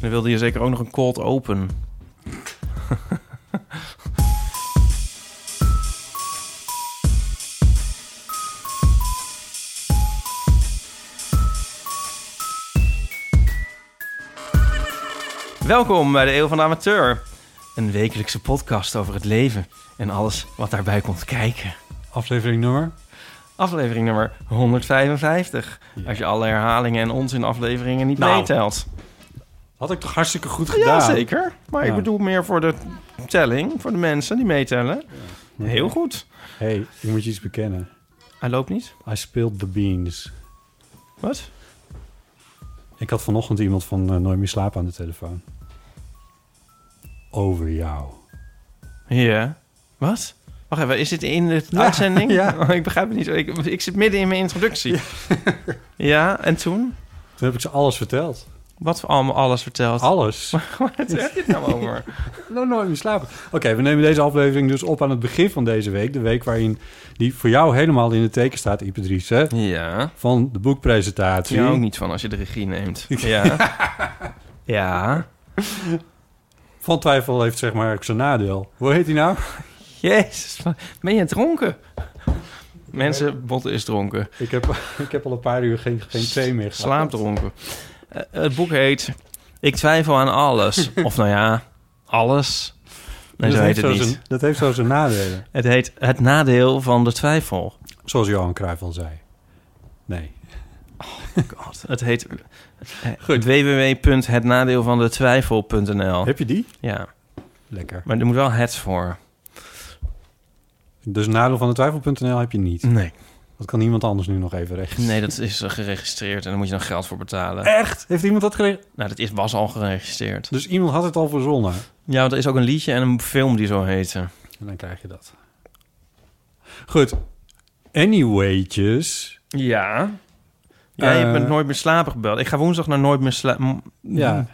Dan wilde je zeker ook nog een cold open. Welkom bij de Eeuw van de Amateur. Een wekelijkse podcast over het leven en alles wat daarbij komt kijken. Aflevering nummer? Aflevering nummer 155. Als je alle herhalingen en onzin afleveringen niet Nou, meetelt. Had ik toch hartstikke goed gedaan? Ja, zeker. Maar ik bedoel meer voor de telling, voor de mensen die meetellen. Heel goed. hey, ik moet je iets bekennen. Hij loopt niet. I spilled the beans. Wat? Ik had vanochtend iemand van eh, Nooit meer slapen aan de telefoon. Over jou. Ja. Wat? Wacht even, is dit in de uitzending? ja. Oh, ik begrijp het niet. Ik, ik zit midden in mijn introductie. Ja. en toen? Toen heb ik ze alles verteld. Wat voor allemaal alles verteld? Alles. Wat heb je het nou over? nou, nooit meer slapen. Oké, we nemen deze aflevering dus op aan het begin van deze week. De week waarin die voor jou helemaal in het teken staat, Ipatrice. Ja. Van de boekpresentatie. Ik hou ook niet van als je de regie neemt. Ja. ja. Van twijfel heeft zeg maar ook zijn nadeel. Hoe heet hij nou? Jezus, ben je dronken? Mensen, Botte is dronken. Ik heb, ik heb al een paar uur geen, geen thee meer gehad. Slaapdronken. Het boek heet Ik twijfel aan alles. of nou ja, alles. Nee, dat, zo heet heeft het zo niet. zijn, dat heeft zo zijn nadelen. Het heet Het nadeel van de twijfel. Zoals Johan Cruijff al zei. Nee. God, het heet eh, www.hetnadeelvandetwijfel.nl. Heb je die? Ja, Lekker. maar er moet wel het voor. Dus nadeel van de twijfel.nl heb je niet. Nee. Dat kan iemand anders nu nog even recht. Nee, dat is eh, geregistreerd en daar moet je dan geld voor betalen. Echt? Heeft iemand dat geregeld? Nou, dat is, was al geregistreerd. Dus iemand had het al verzonnen. Ja, want er is ook een liedje en een film die zo heette. En dan krijg je dat. Goed. Anywaytjes. Ja. Ja, je Eh, bent nooit meer slapen gebeld. Ik ga woensdag naar nooit meer slapen. Ja.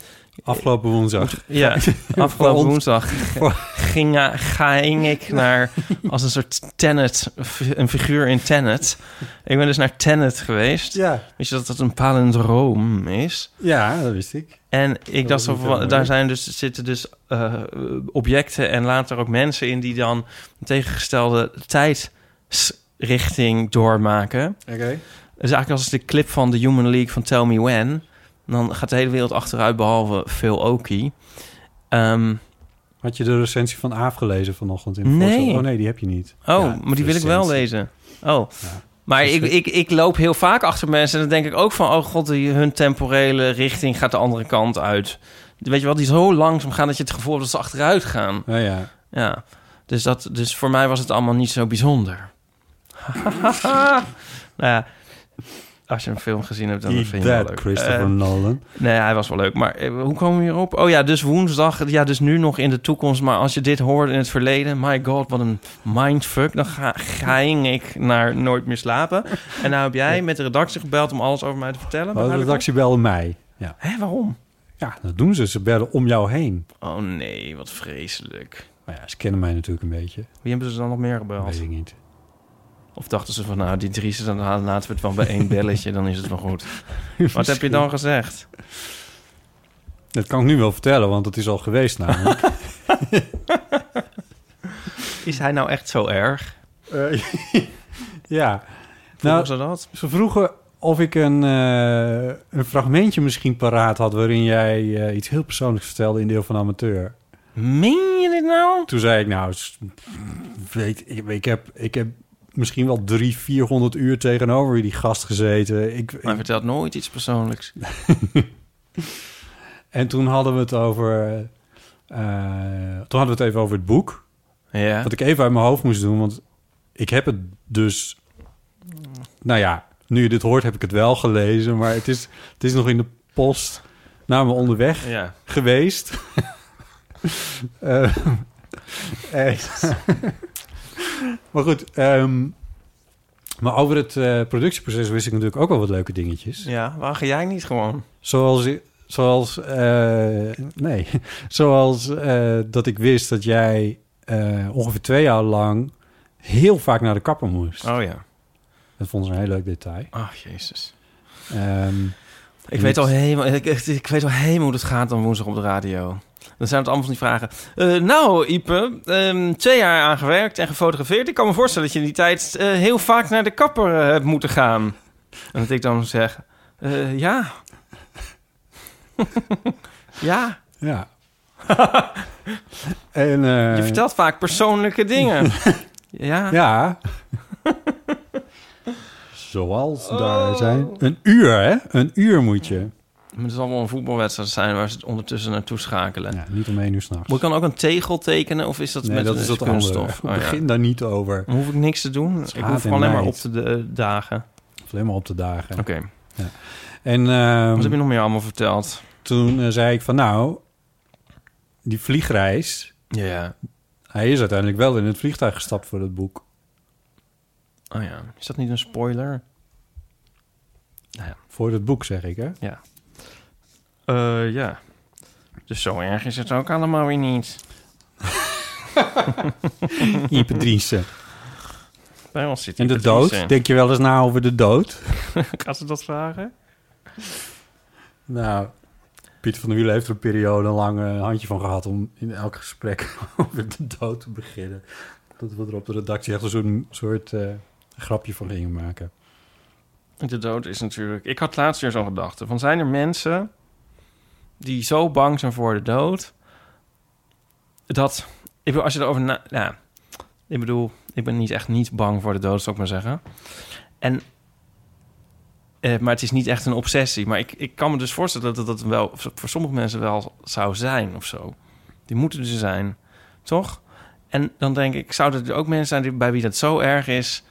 Afgelopen woensdag. Ja, afgelopen woensdag ging, eh, ging ik naar als een soort Tenet, een figuur in Tenet. Ik ben dus naar Tenet geweest. Ja. Weet je dat dat een palindroom is? Ja, dat wist ik. En ik dacht zo daar zijn dus, zitten dus eh, objecten en later ook mensen in die dan een tegengestelde tijdsrichting doormaken. Oké. Dus eigenlijk als de clip van de Human League van Tell Me When. Dan gaat de hele wereld achteruit behalve Phil Oakey. Ehm, Had je de recensie van Aaf gelezen vanochtend in de Nee. voorstel? Oh nee, die heb je niet. oh, Ja, maar die wil ik wel lezen. Oh. Ja. Maar ik, Dus- ik, ik loop heel vaak achter mensen en dan denk ik ook van... oh god, die, hun temporele richting gaat de andere kant uit. Weet je wel, die zo langzaam gaan dat je het gevoel hebt dat ze achteruit gaan. Oh ja. Ja, dus, dat, dus voor mij was het allemaal niet zo bijzonder. nou ja, als je een film gezien hebt, dan Eat vind je that, leuk. Christopher Eh, Nolan. Nee, hij was wel leuk. Maar eh, hoe komen we hierop? Oh ja, dus woensdag. Ja, dus nu nog in de toekomst. Maar als je dit hoort in het verleden... My god, wat een mindfuck. Dan ga, ging ik naar Nooit meer slapen. En nou heb jij met de redactie gebeld om alles over mij te vertellen. Oh, de redactie belde mij. Ja. dat? Hé, waarom? ja, dat doen ze. Ze bellen om jou heen. Oh nee, wat vreselijk. Maar ja, ze kennen mij natuurlijk een beetje. Wie hebben ze dan nog meer Dat gebeld? weet ik niet. Of dachten ze van, nou, die Dries, dan laten we het wel bij één belletje, dan is het wel goed. Wat heb je dan gezegd? Dat kan ik nu wel vertellen, want het is al geweest namelijk. Is hij nou echt zo erg? Eh, ja. Vroegen Nou, ze dat? ze vroegen of ik een, eh, een fragmentje misschien paraat had... waarin jij eh, iets heel persoonlijks vertelde in deel van amateur. Meen je dit nou? Toen zei ik, nou, weet, ik, ik, heb, ik heb misschien wel drie, 400 uur tegenover die gast gezeten. Ik, Maar vertelt nooit iets persoonlijks. en toen hadden we het over... eh, toen hadden we het even over het boek. Ja. Wat ik even uit mijn hoofd moest doen, want ik heb het dus... Nou ja, nu je dit hoort heb ik het wel gelezen, maar het is, het is nog in de post naar me onderweg Ja. geweest. Eh, maar goed, ehm, maar over het eh, productieproces wist ik natuurlijk ook wel wat leuke dingetjes. Ja, waar ga jij niet gewoon? Zoals, zoals eh, nee, zoals eh, dat ik wist dat jij ongeveer twee jaar lang heel vaak naar de kapper moest. Oh ja. Dat vond ze een heel leuk detail. Ach, jezus. Ehm, Ik weet, al helemaal, ik, ik, ik weet al helemaal hoe het gaat dan woensdag op de radio. Dan zijn het allemaal van die vragen. Eh, nou, Ipe, ehm, twee jaar aan gewerkt en gefotografeerd. Ik kan me voorstellen dat je in die tijd eh, heel vaak naar de kapper eh, hebt moeten gaan. En dat ik dan zeg, ja. ja. ja. en, Je vertelt vaak persoonlijke dingen. ja. Ja. Zoals Oh. daar zijn. Een uur, hè? Een uur moet je. Maar Het zal wel een voetbalwedstrijd zijn waar ze het ondertussen naartoe schakelen. Ja, niet om één uur s'nachts. Moet ik dan ook een tegel tekenen of is dat Nee, met dat een is dat kunststof? andere. Oh, ja. Begin daar niet over. Dan hoef ik niks te doen. Ik hoef en alleen maar op te de, dagen. Alleen maar op de dagen. Oké. En ehm, Wat heb je nog meer allemaal verteld? toen eh, zei ik van nou, die vliegreis... Ja, ja. Hij is uiteindelijk wel in het vliegtuig gestapt voor het boek. Oh ja. Is dat niet een spoiler? Voor het boek, zeg ik, hè? Eh, ja. Dus zo erg is het ook allemaal weer niet. Ipe Driessen. Bij ons zit En de dood? Denk je wel eens na over de dood? Gaat ze dat vragen? Nou, Pieter van der Wielen heeft er een periode lang een handje van gehad... om in elk gesprek over de dood te beginnen. Dat we er op de redactie echt een soort, soort eh, grapje van gingen maken. De dood is natuurlijk... Ik had laatst weer zo'n gedachte. Van zijn er mensen die zo bang zijn voor de dood... dat... Ik bedoel, als je erover na... Ja, ik bedoel, ik ben niet echt niet bang voor de dood, zou ik maar zeggen. En... eh, maar het is niet echt een obsessie. Maar ik, ik kan me dus voorstellen dat dat wel voor sommige mensen wel zou zijn of zo. Die moeten er zijn, toch? En dan denk ik, zouden er ook mensen zijn bij wie dat zo erg is...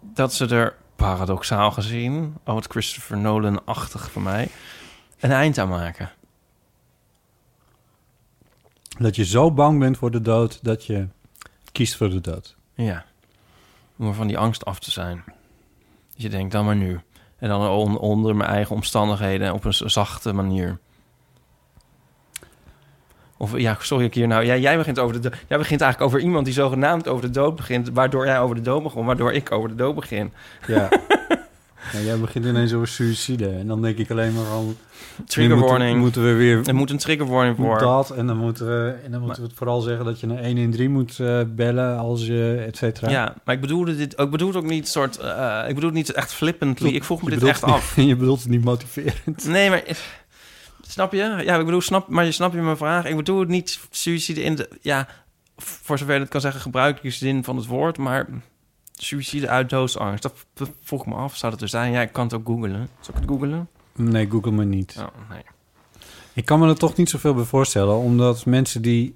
dat ze er paradoxaal gezien, oh wat Christopher Nolan-achtig voor mij, een eind aan maken. Dat je zo bang bent voor de dood dat je kiest voor de dood. Ja. Om er van die angst af te zijn. Je denkt, dan maar nu. En dan on- onder mijn eigen omstandigheden op een zachte manier. Of ja, sorry ik hier nou. Ja, jij begint over de dood. Jij begint eigenlijk over iemand die zogenaamd over de dood begint, waardoor jij over de dood begon, waardoor ik over de dood begin. Ja. ja jij begint ineens over suïcide. En dan denk ik alleen maar aan... Trigger nu moeten- warning. Moeten we weer Er moet een trigger warning voor. dat. En dan moeten we, en dan moeten we het vooral zeggen dat je naar 1 in 3 moet eh, bellen als je, et cetera. Ja, maar ik bedoelde dit ook, bedoel het ook niet soort. eh, ik bedoel het niet echt flippantly. Ik vroeg me Je dit echt het af. niet- je bedoelt het niet motiverend. Nee, maar snap je? Ja, ik bedoel, snap, maar je snap je mijn vraag. Ik bedoel het niet suïcide in de ja, voor zover je het kan zeggen, gebruikelijke zin van het woord, maar suïcide uit doodsangst. Dat, dat vroeg ik me af. Zou dat er zijn? Ja, ik kan het ook googlen. Zal ik het googlen? Nee, google me niet. Oh, nee. Ik kan me er toch niet zoveel bij voorstellen, omdat mensen die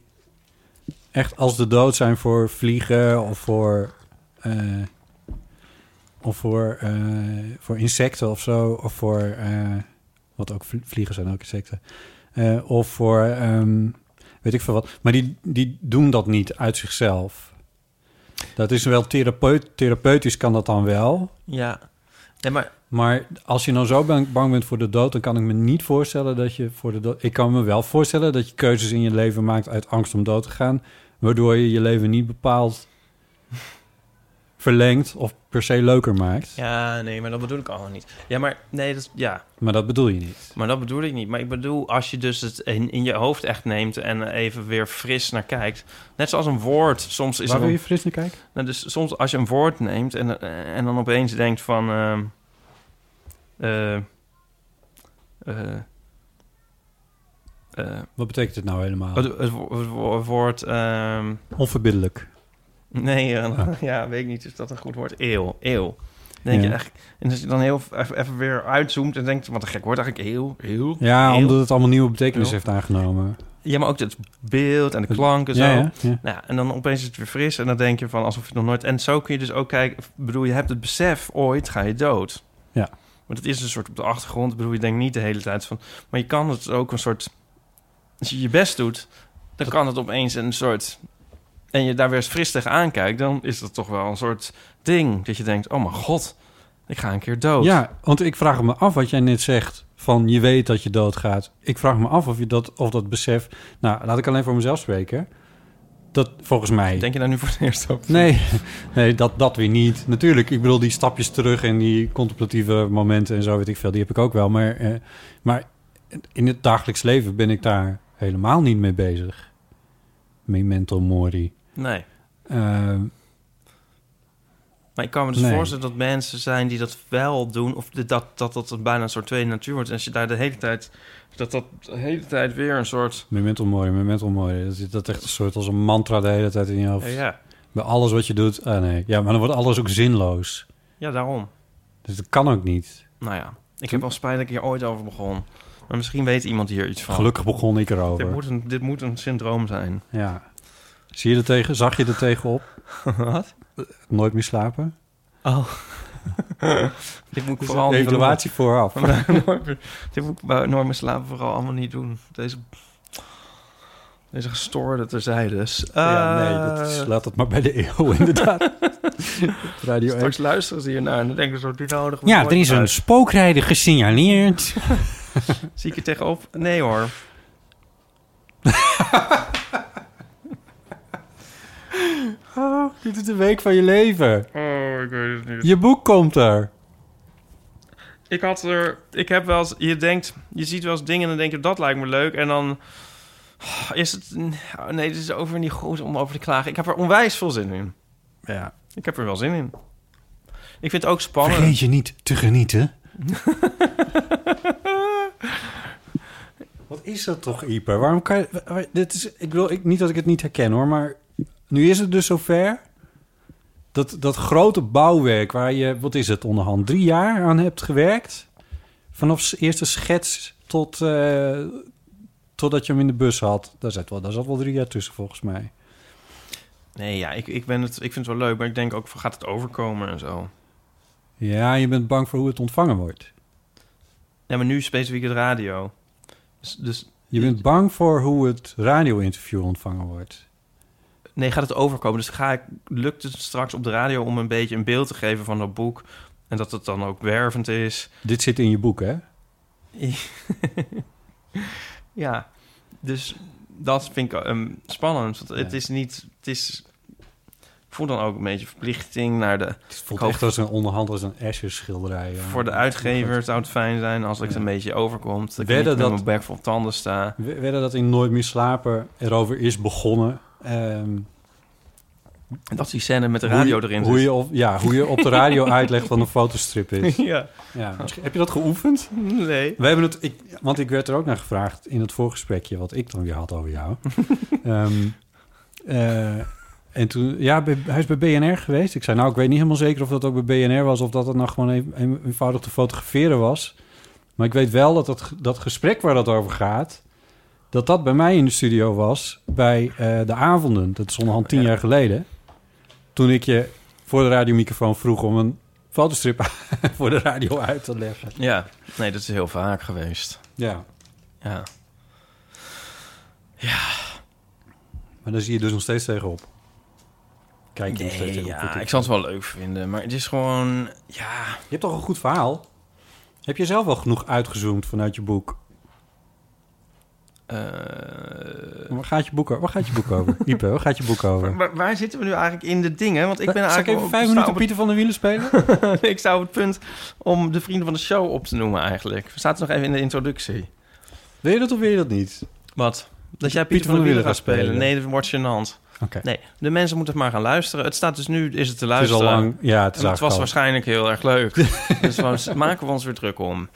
echt als de dood zijn voor vliegen of voor, eh, of voor, eh, voor insecten of zo, of voor, eh, wat ook vlie- vliegen zijn ook insecten, of voor, ehm, weet ik veel wat, maar die, die doen dat niet uit zichzelf. Dat is wel therapeut, therapeutisch kan dat dan wel, Ja. Nee, maar maar als je nou zo bang, bang bent voor de dood, dan kan ik me niet voorstellen dat je voor de dood. Ik kan me wel voorstellen dat je keuzes in je leven maakt uit angst om dood te gaan, waardoor je je leven niet bepaalt verlengt of per se leuker maakt. Ja, nee, maar dat bedoel ik allemaal niet. Ja, maar nee, dat, ja, Maar dat bedoel je niet. maar dat bedoel ik niet. Maar ik bedoel, als je dus het in, in je hoofd echt neemt en even weer fris naar kijkt. Net zoals een woord. Soms is Waar wil je fris naar kijken? Nou, dus soms als je een woord neemt en, en dan opeens denkt van... ehm, eh, eh, eh, Wat betekent het nou helemaal? het, het woord... ehm, Onverbiddelijk. Nee, eh, Ah. ja, weet ik niet. Is dat een goed woord? Eeuw, eeuw. Dan denk Ja. je echt... En als je dan heel even, weer uitzoomt en denkt... Wat een gek woord eigenlijk, eeuw, eeuw. Ja, eeuw. omdat het allemaal nieuwe betekenis Eeuw. heeft aangenomen. Ja, maar ook het beeld en de klanken zo. Ja, ja, ja. Nou, en dan opeens is het weer fris en dan denk je van alsof je het nog nooit... En zo kun je dus ook kijken... bedoel, je hebt het besef, ooit ga je dood. Ja. Want het is een soort op de achtergrond. Bedoel, je denkt niet de hele tijd van... Maar je kan het ook een soort... Als je je best doet, dan kan het opeens een soort... En je daar weer eens fris tegen aankijkt... dan is dat toch wel een soort ding. Dat je denkt, oh mijn god, ik ga een keer dood. Ja, want ik vraag me af wat jij net zegt. Van je weet dat je doodgaat. Ik vraag me af of je dat, of dat besef. Nou, laat ik alleen voor mezelf spreken. Dat volgens mij. Denk je daar nu voor het eerst over? Nee, nee dat, dat weer niet. Natuurlijk, ik bedoel die stapjes terug en die contemplatieve momenten en zo weet ik veel, die heb ik ook wel. Maar, eh, maar in het dagelijks leven ben ik daar helemaal niet mee bezig. Memento mori. Nee. Eh, Maar ik kan me dus Nee. voorstellen dat mensen zijn die dat wel doen... of dat dat, dat het bijna een soort tweede natuur wordt. En als je daar de hele tijd... dat dat de hele tijd weer een soort... memento mori, memento mori. Dat is dat echt een soort als een mantra de hele tijd in je hoofd. Ja, ja. Bij alles wat je doet. Ah nee, ja, maar dan wordt alles ook zinloos. ja, daarom. Dus dat kan ook niet. Nou ja, ik heb wel spijt dat ik hier ooit over begon. Maar misschien weet iemand hier iets van. Gelukkig begon ik erover. Dit moet een, dit moet een syndroom zijn. Ja. Zie je er tegen? Zag je er tegenop? Wat? Nooit meer slapen? Oh. dit moet ik Dus vooral een niet doen. evaluatie vooraf. Dit moet ik bij nooit meer slapen vooral allemaal niet doen. Deze, deze gestoorde terzijdes. Ja, nee, Eh, dat is, laat het maar bij de eeuw inderdaad. Radio Straks 1. luisteren ze hiernaar en dan denken ze zo, die nodig Ja, er is een spookrijder gesignaleerd. Zie ik je tegenop? Nee hoor. Dit is de week van je leven. Oh, ik weet het niet. Je boek komt er. Ik had er... Ik heb wel eens... Je denkt... Je ziet wel eens dingen en dan denk je... Dat lijkt me leuk. En dan... Is het... oh, Nee, dit is over niet goed om over te klagen. Ik heb er onwijs veel zin in. Ja. Ik heb er wel zin in. Ik vind het ook spannend. Vergeet je niet te genieten. Wat is dat toch, Ieper? Waarom kan je... Dit is, ik wil ik, niet dat ik het niet herken, hoor. Maar nu is het dus zover... Dat, dat grote bouwwerk waar je, wat is het, onderhand drie jaar aan hebt gewerkt. Vanaf eerste schets tot, eh, totdat je hem in de bus had. Daar zat wel, daar zat wel drie jaar tussen, volgens mij. Nee, ja, ik, ik, ben het, ik vind het wel leuk. Maar ik denk ook van... Gaat het overkomen en zo? Ja, je bent bang voor hoe het ontvangen wordt. Ja, maar nu specifiek het radio. Dus, dus Je bent bang voor hoe het radio-interview ontvangen wordt. Nee, gaat het overkomen? Dus ga ik, lukt het straks op de radio om een beetje een beeld te geven van dat boek? En dat het dan ook wervend is? Dit zit in je boek, hè? ja, dus dat vind ik ehm, spannend. Want het Ja. is niet... Het is... Ik voel dan ook een beetje verplichting naar de... Het voelt hoop- echt als een onderhand als een Escher schilderij. ja. Voor de uitgever zou het fijn zijn als ik het Ja. een beetje overkomt. Dat ik met dat- mijn bek vol tanden sta. We werden dat in Nooit meer slapen erover is begonnen. En dat die scène met de radio erin hoe zit. je op, Ja, hoe je op de radio uitlegt wat een fotostrip is. Ja. Ja, heb je dat geoefend? Nee. We hebben het, ik, want ik werd er ook naar gevraagd in het voorgesprekje wat ik dan weer had over jou. Ehm, eh, en toen, ja, bij- hij is bij BNR geweest. Ik zei, nou, ik weet niet helemaal zeker of dat ook bij BNR was of dat het nou gewoon een, een- eenvoudig te fotograferen was. Maar ik weet wel dat dat, dat gesprek waar dat over gaat, dat dat bij mij in de studio was bij eh, de avonden. Dat is onderhand tien Ja. jaar geleden. Toen ik je voor de radiomicrofoon vroeg om een fotostrip voor de radio uit te leggen. Ja, nee, dat is heel vaak geweest. Ja. Ja. Maar daar zie je dus nog steeds tegenop. Kijk je nog steeds Nee, tegenop. ja, ik zal het wel leuk vinden. Maar het is gewoon... Ja, Je hebt toch een goed verhaal? Heb je zelf wel genoeg uitgezoomd vanuit je boek? Eh, waar gaat je boek over? Waar gaat je boek over? Ipe, waar gaat je boek over? Waar, waar zitten we nu eigenlijk in de dingen? Want ik ben Zal ik eigenlijk... even vijf minuten Pieter van der Wielen spelen? het- ik sta op het punt om de vrienden van de show op te noemen eigenlijk. Staat het nog even in de introductie. Wil je dat of wil je dat niet? Wat? Dat jij Pieter, van der Wielen gaat spelen? spelen. Nee, dat wordt gênant. Oké. Nee, de mensen moeten het maar gaan luisteren. Het staat dus nu, is het te Het is luisteren. al lang... Ja, het is het was eigenlijk al- waarschijnlijk heel erg leuk. dus we maken we ons weer druk om.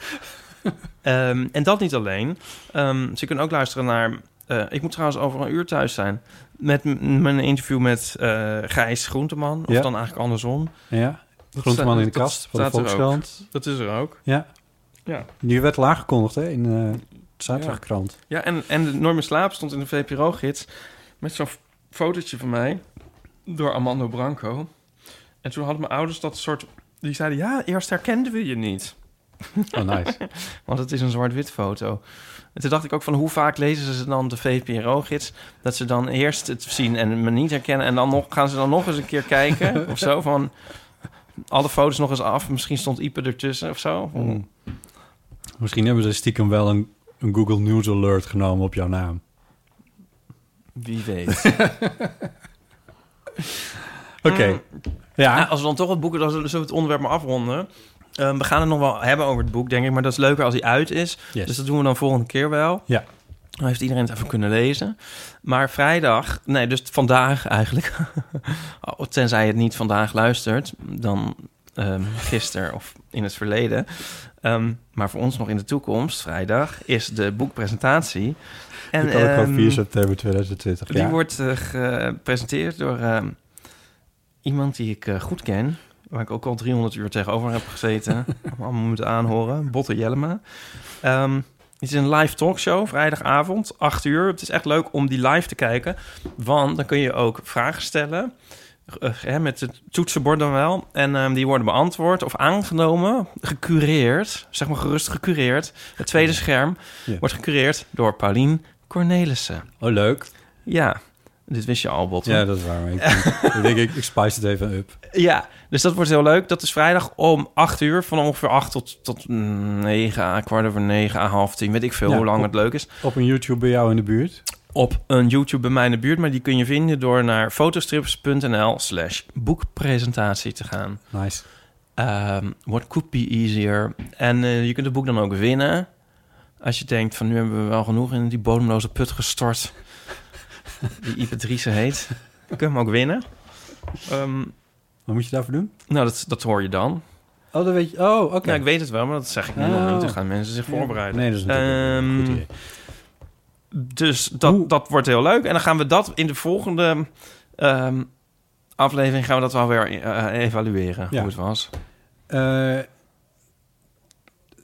Ehm, en dat niet alleen. Ehm, ze kunnen ook luisteren naar... eh, ik moet trouwens over een uur thuis zijn. Met mijn interview met eh Gijs Groenteman. Of Ja. dan eigenlijk andersom. Ja, Groenteman in de kast dat van de. Volkskrant. Dat is er ook. Ja. Ja. Die werd al aangekondigd hè, in eh, de zaterdagkrant. Ja, en, en de Norm in Slaap stond in de VPRO-gids... met zo'n fotootje van mij door Armando Branco. En toen hadden mijn ouders dat soort... Die zeiden, ja, eerst herkenden we je niet. Oh, nice. Want het is een zwart-wit foto. En toen dacht ik ook van hoe vaak lezen ze dan de VPRO-gids... dat ze dan eerst het zien en me niet herkennen... en dan nog, gaan ze dan nog eens een keer kijken of zo van... alle foto's nog eens af. Misschien stond Ipe ertussen of zo. Hmm. Misschien hebben ze stiekem wel een, een Google News Alert genomen op jouw naam. Wie weet. Oké. Mm. Ja. Nou, als we dan toch het boek... dan zullen we het onderwerp maar afronden. Ehm, we gaan het nog wel hebben over het boek, denk ik. Maar dat is leuker als hij uit is. Yes. Dus dat doen we dan volgende keer wel. Ja. Dan heeft iedereen het even kunnen lezen. Maar vrijdag, nee, dus vandaag eigenlijk. Oh, Tenzij je het niet vandaag luistert, dan ehm gisteren of in het verleden. Ehm, maar voor ons nog in de toekomst, vrijdag, is de boekpresentatie. En, kan ook gewoon ehm, 4 september 2020. die ja. wordt eh, gepresenteerd door iemand die ik eh, goed ken. Waar ik ook al 300 uur tegenover heb gezeten. Allemaal moeten aanhoren. Botte Jellema. Ehm, het is een live talkshow, vrijdagavond, 8 uur. Het is echt leuk om die live te kijken. Want dan kun je ook vragen stellen. eh, hè, met het toetsenbord dan wel. En ehm, die worden beantwoord of aangenomen, gecureerd. Zeg maar gerust gecureerd. Het tweede scherm Ja. wordt gecureerd door Paulien Cornelissen. Oh, leuk. Ja, dit wist je al, Botte. Ja, dat is waar. Ik denk, ik, ik spice het even up. Ja, dus dat wordt heel leuk. Dat is vrijdag om 8 uur, van ongeveer 8 tot, tot 9, à kwart over 9, à half 10. Weet ik veel Ja, hoe lang op- het leuk is. Op een YouTube bij jou in de buurt. Op een YouTube bij mij in de buurt, maar die kun je vinden door naar fotostrips.nl slash boekpresentatie te gaan. Nice. Ehm what could be easier? En eh, je kunt het boek dan ook winnen. Als je denkt van nu hebben we wel genoeg in die bodemloze put gestort. die Driessen heet. Kun je hem ook winnen. Ehm, Wat moet je daarvoor doen? nou, dat, dat hoor je dan. Oh, dat weet je. Oh, oké. Nou, ik weet het wel, maar dat zeg ik nu Oh. nog niet. Dan gaan mensen zich voorbereiden. Nee, dat is natuurlijk een Ehm, goed idee. Dus dat, Hoe- dat wordt heel leuk. En dan gaan we dat in de volgende ehm, aflevering... gaan we dat wel weer eh, evalueren, Ja. hoe het was. Eh,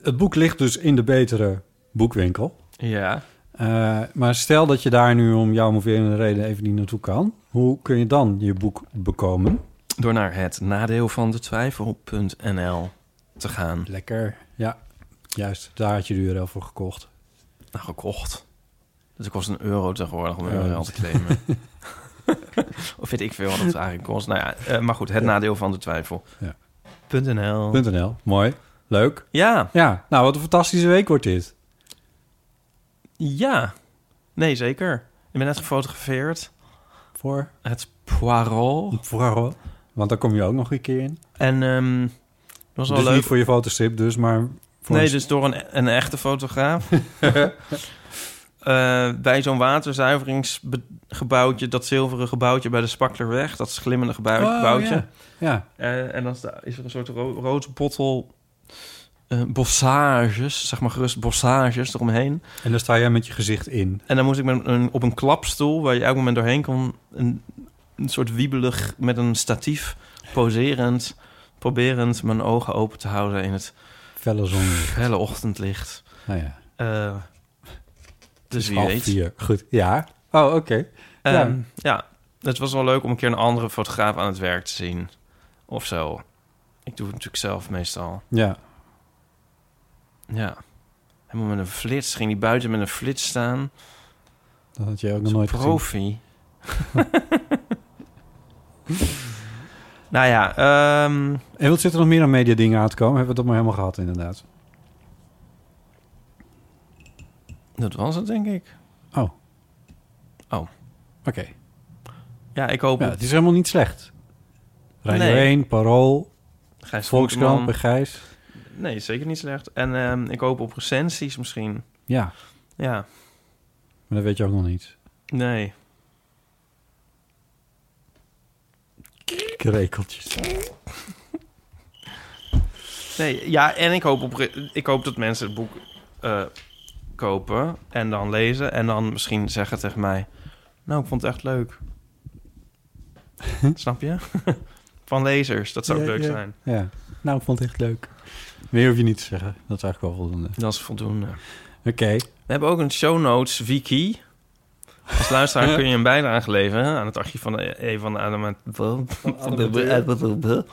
het boek ligt dus in de betere boekwinkel. Ja. Eh, maar stel dat je daar nu om jouw moverende reden even niet naartoe kan. Hoe kun je dan je boek bekomen? Door naar het nadeel van de twijfel.nl te gaan. Lekker. Ja, juist. Daar had je de URL voor gekocht. Nou, gekocht. Dus het kost een euro tegenwoordig om een Ja. URL te claimen. of weet ik veel wat het eigenlijk kost. Nou ja, eh, maar goed, het nadeel van de twijfel. Ja. .nl. .nl. Mooi. Leuk. Ja, Ja, nou wat een fantastische week wordt dit. ja. Nee, zeker. Ik ben net gefotografeerd. Voor? Het Poirot. Voor. Want daar kom je ook nog een keer in. En ehm dat was wel Dus leuk. niet voor je fotostrip dus, maar voor nee, een- dus door een, een echte fotograaf. Eh, bij zo'n waterzuiveringsgebouwtje, dat zilveren gebouwtje bij de Spaklerweg, dat glimmende gebouw, Oh, gebouwtje. ja. Ja, Eh, en dan is er een soort ro rood bottel eh, bossages, zeg maar gerust bossages eromheen. en daar sta jij met je gezicht in. En dan moest ik met een, op een klapstoel, waar je elk moment doorheen kon, een, een soort wiebelig met een statief, poserend, proberend mijn ogen open te houden in het Felle zon. felle ochtendlicht. Nou ja, Eh, dus wie weet. vier. Goed, ja. Oh, oké. Ehm, Ja. ja. het was wel leuk om een keer een andere fotograaf aan het werk te zien. Of zo. Ik doe het natuurlijk zelf meestal. Ja. Ja. Helemaal met een flits. Ging die buiten met een flits staan. Dat had je ook nog nooit gezien. profi. nou ja, ehm, En wat zit er nog meer aan media dingen aan te komen? Hebben we dat maar helemaal gehad, inderdaad. dat was het denk ik. Oh. Oh. Oké. Ja, ik hoop... Ja, het is helemaal niet slecht. Radio Nee. 1, Parool, Gijs Volkskrant bij Gijs. Nee, zeker niet slecht. En ehm, ik hoop op recensies misschien. Ja, Ja, maar dat weet je ook nog niet. nee. Krekeltjes. Nee, ja, en ik hoop, op, ik hoop dat mensen het boek eh, kopen en dan lezen... en dan misschien zeggen tegen mij... nou, ik vond het echt leuk. Snap je? Van lezers, dat zou Ja, leuk ja. zijn. Ja, nou, ik vond het echt leuk. Meer hoef je niet te zeggen. Dat is eigenlijk wel voldoende. Dat is voldoende. Oké. We hebben ook een show notes wiki. Als luisteraar kun je een bijdrage leveren aan het archief van de E van de Adama- van de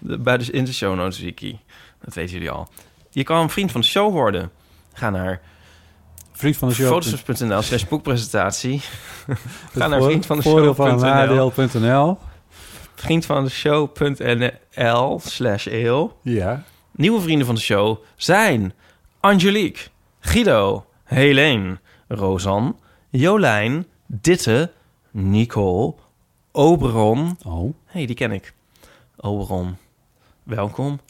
bij de in de show notes wiki. Dat weten jullie al. Je kan een vriend van de show worden. Ga naar Vriend van de show. foto's.nl slash boekpresentatie. Ga naar vriend van de show.nl vriend van de show.nl slash eeuw. Ja. Nieuwe vrienden van de show zijn Angelique, Guido, Helene, Rosan, Jolijn, Ditte, Nicole, Oberon. Oh. hey, die ken ik. Oberon, welkom.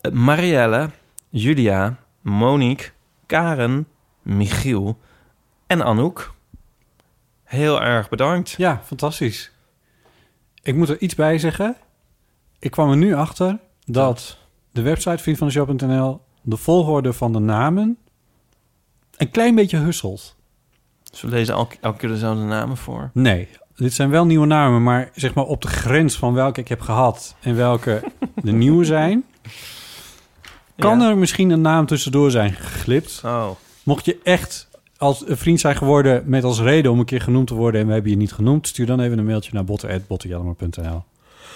Eh, Marielle, Julia, Monique, Karen, Michiel en Anouk. Heel erg bedankt. Ja, fantastisch. Ik moet er iets bij zeggen. Ik kwam er nu achter dat de website vriendvandeshow.nl de volgorde van de namen een klein beetje husselt. Ze lezen elke, elke keer dezelfde namen voor. Nee, dit zijn wel nieuwe namen, maar zeg maar op de grens van welke ik heb gehad en welke de nieuwe zijn, kan Ja. er misschien een naam tussendoor zijn geglipt. Oh, Mocht je echt als een vriend zijn geworden met als reden om een keer genoemd te worden en we hebben je niet genoemd, stuur dan even een mailtje naar botten.bottenjallemer.nl.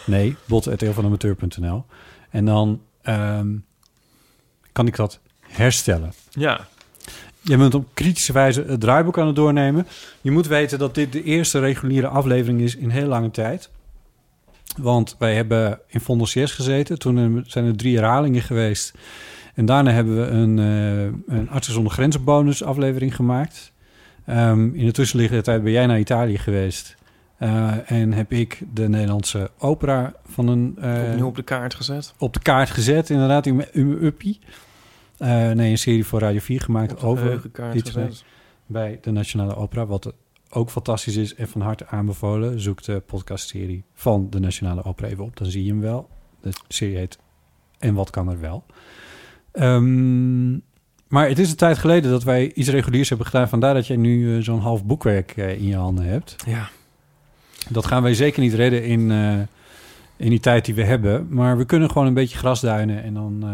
Nee, botten.eelvanamateur.nl. En dan ehm, kan ik dat herstellen. ja. Je bent op kritische wijze het draaiboek aan het doornemen. Je moet weten dat dit de eerste reguliere aflevering is in heel lange tijd. Want wij hebben in Vondel CS gezeten. Toen zijn er drie herhalingen geweest. En daarna hebben we een, eh een Artsen zonder Grenzen bonus aflevering gemaakt. Ehm, in de tussenliggende tijd ben jij naar Italië geweest. Eh, en heb ik de Nederlandse opera van een... eh, Opnieuw op de kaart gezet. op de kaart gezet. Inderdaad, in mijn uppie. Eh, nee, een serie voor Radio 4 gemaakt over iets bij de Nationale Opera. Wat ook fantastisch is en van harte aanbevolen. Zoek de podcastserie van de Nationale Opera even op. Dan zie je hem wel. De serie heet En wat kan er wel. Ehm, maar het is een tijd geleden dat wij iets reguliers hebben gedaan. Vandaar dat jij nu eh, zo'n half boekwerk eh, in je handen hebt. Ja. Dat gaan wij zeker niet redden in, in die tijd die we hebben. Maar we kunnen gewoon een beetje grasduinen en dan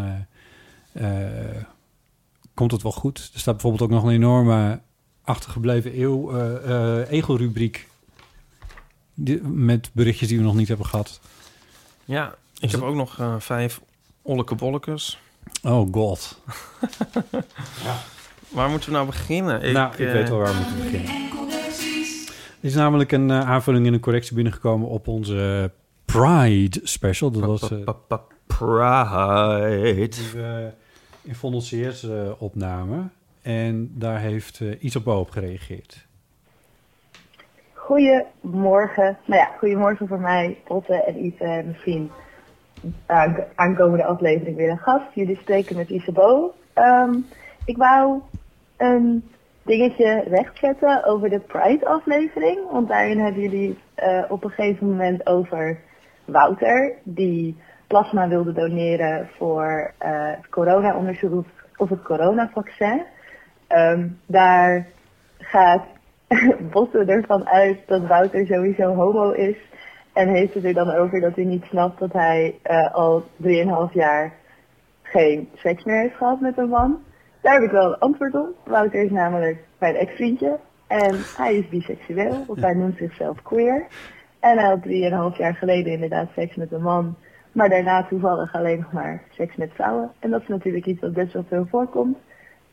komt het wel goed. Er staat bijvoorbeeld ook nog een enorme achtergebleven eeuw eh eh, egelrubriek. Met berichtjes die we nog niet hebben gehad. Ja, ik heb ook nog eh, vijf olleke bollekes. Oh god. Waar moeten we nou beginnen? nou, ik eh, weet wel waar we moeten beginnen. Er is namelijk een eh, aanvulling en een correctie binnengekomen op onze Pride special. Dat was eh, Pride. In Vondel CS eh, opnamen. En daar heeft eh Isabeau op gereageerd. Goedemorgen. Nou ja, goedemorgen voor mij, Otte en en misschien aan- aankomende aflevering weer een gast. Jullie spreken met Isabel. Ehm ik wou een dingetje rechtzetten over de Pride-aflevering. Want daarin hebben jullie eh, op een gegeven moment over Wouter, die plasma wilde doneren voor eh, het corona-onderzoek of het coronavaccin. Ehm, daar gaat Botten ervan uit dat Wouter sowieso homo is. En heeft het er dan over dat hij niet snapt dat hij eh, al 3,5 jaar geen seks meer heeft gehad met een man. Daar heb ik wel een antwoord op. Wouter is namelijk mijn ex-vriendje. En hij is biseksueel, want hij noemt zichzelf queer. En hij had 3,5 jaar geleden inderdaad seks met een man. Maar daarna toevallig alleen nog maar seks met vrouwen. En dat is natuurlijk iets wat best wel veel voorkomt.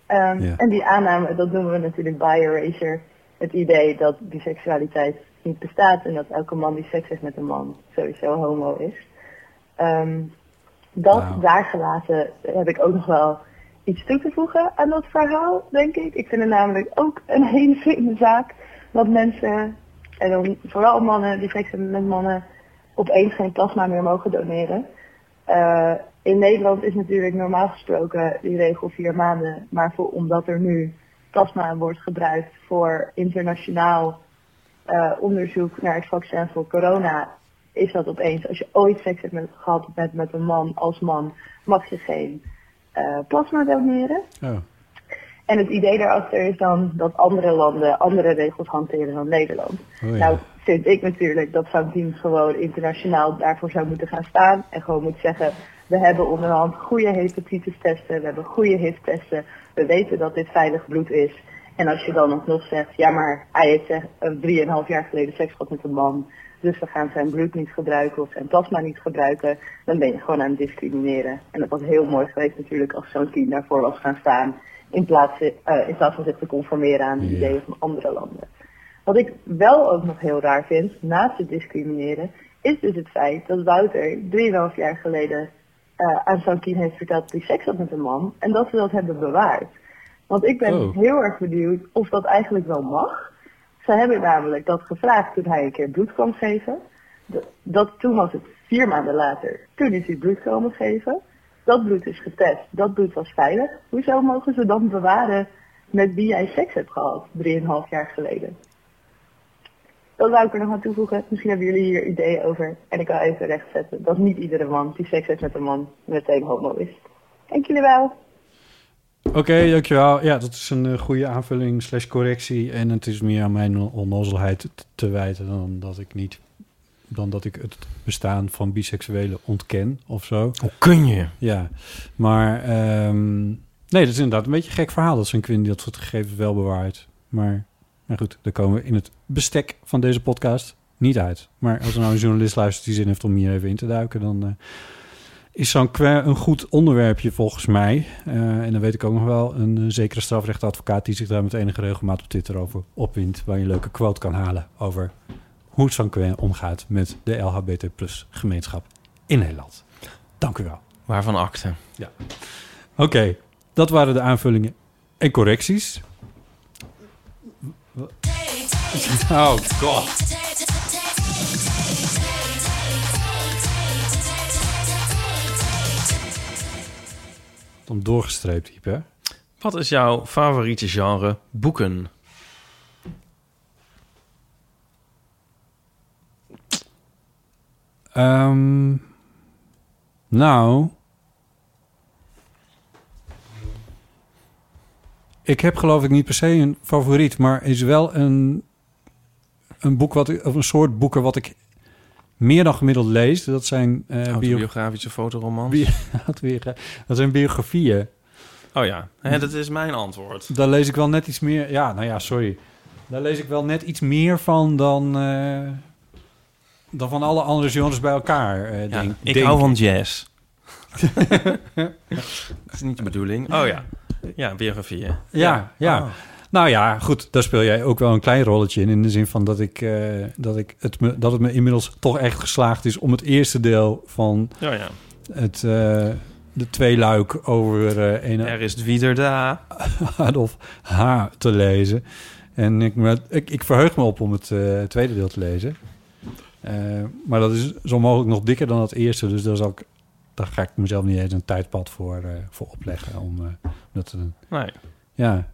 Ehm, Ja. En die aanname, dat noemen we natuurlijk bi-erasure. Het idee dat biseksualiteit niet bestaat en dat elke man die seks heeft met een man sowieso homo is. Ehm, dat daar gelaten heb ik ook nog wel iets toe te voegen aan dat verhaal, denk ik. Ik vind het namelijk ook een hele vreemde zaak dat mensen, en dan vooral mannen die seks hebben met mannen, opeens geen plasma meer mogen doneren. Eh, in Nederland is natuurlijk normaal gesproken die regel vier maanden, maar voor, omdat er nu plasma wordt gebruikt voor internationaal eh, onderzoek naar het vaccin voor corona, is dat opeens, als je ooit seks hebt met, gehad met, met een man als man, mag je geen eh, plasma doneren. Oh. En het idee daarachter is dan dat andere landen andere regels hanteren dan Nederland. Oh ja. Nou vind ik natuurlijk dat zo'n team gewoon internationaal daarvoor zou moeten gaan staan. En gewoon moet zeggen, we hebben onderhand goede hepatitis testen, we hebben goede HIV testen. We weten dat dit veilig bloed is. En als je dan ook nog zegt, ja maar hij heeft een drieënhalf jaar geleden seks gehad met een man. Dus we gaan zijn bloed niet gebruiken of zijn plasma niet gebruiken. Dan ben je gewoon aan het discrimineren. En dat was heel mooi geweest natuurlijk als zo'n team daarvoor was gaan staan. In plaats, eh, in plaats van zich te conformeren aan de ideeën van andere landen. Wat ik wel ook nog heel raar vind, naast het discrimineren, is dus het feit dat Wouter 3,5 jaar geleden eh, aan Sankien heeft verteld dat hij seks had met een man en dat ze dat hebben bewaard. Want ik ben Oh. heel erg benieuwd of dat eigenlijk wel mag. Ze hebben namelijk dat gevraagd toen hij een keer bloed kwam geven. Dat, dat, toen was het vier maanden later. Toen is hij bloed komen geven. Dat bloed is getest. Dat bloed was veilig. Hoezo mogen ze dan bewaren met wie jij seks hebt gehad, 3,5 jaar geleden? Dat zou ik er nog aan toevoegen. Misschien hebben jullie hier ideeën over. En ik wil even rechtzetten dat niet iedere man die seks heeft met een man meteen homo is. Dank jullie wel. Oké, dankjewel. Ja, dat is een eh, goede aanvulling slash correctie. En het is meer aan mijn onnozelheid te, te wijten dan dat ik niet... dan dat ik het bestaan van biseksuelen ontken of zo. Hoe kun je? Ja, maar... ehm, nee, dat is inderdaad een beetje een gek verhaal... dat zo'n Quinn dat soort gegevens wel bewaart. Maar, maar goed, daar komen we in het bestek van deze podcast niet uit. Maar als er nou een journalist luistert die zin heeft om hier even in te duiken... dan eh, is zo'n een goed onderwerpje volgens mij. Eh, en dan weet ik ook nog wel een eh, zekere strafrechtadvocaat... die zich daar met enige regelmaat op Twitter over opwint... waar je een leuke quote kan halen over hoe Quinn omgaat... met de LHBT plus gemeenschap in Nederland. Dank u wel. Waarvan akte? Oké, dat waren de aanvullingen en correcties. Oh god. Dan doorgestreept, Iep, hè? Wat is jouw favoriete genre boeken? Ehm, nou... Ik heb geloof ik niet per se een favoriet, maar is wel een, een boek wat of een soort boeken wat ik meer dan gemiddeld lees. Dat zijn bio, Autobiografische fotoromans? bio- dat weer, dat zijn biografieën. Oh ja, dat is mijn antwoord. Daar lees ik wel net iets meer. Ja, nou ja, sorry. Daar lees ik wel net iets meer van dan, eh, dan van alle andere genres bij elkaar. eh, Ja, denk, ik denk hou van jazz. dat is niet de bedoeling. Oh ja, ja, biografieën. Ja, ja. Oh. Nou ja, goed, daar speel jij ook wel een klein rolletje in. In de zin van dat, ik, eh, dat, ik het me, dat het me inmiddels toch echt geslaagd is om het eerste deel van Ja, ja. het, eh, de twee luik over eh een Er is wieder. Adolf H. te lezen. En ik, me- ik, ik verheug me op om het tweede deel te lezen. Maar dat is zo mogelijk nog dikker dan het eerste. Dus daar, zal ik, daar ga ik mezelf niet eens een tijdpad voor, voor opleggen. Om dat te doen. Nee. Ja,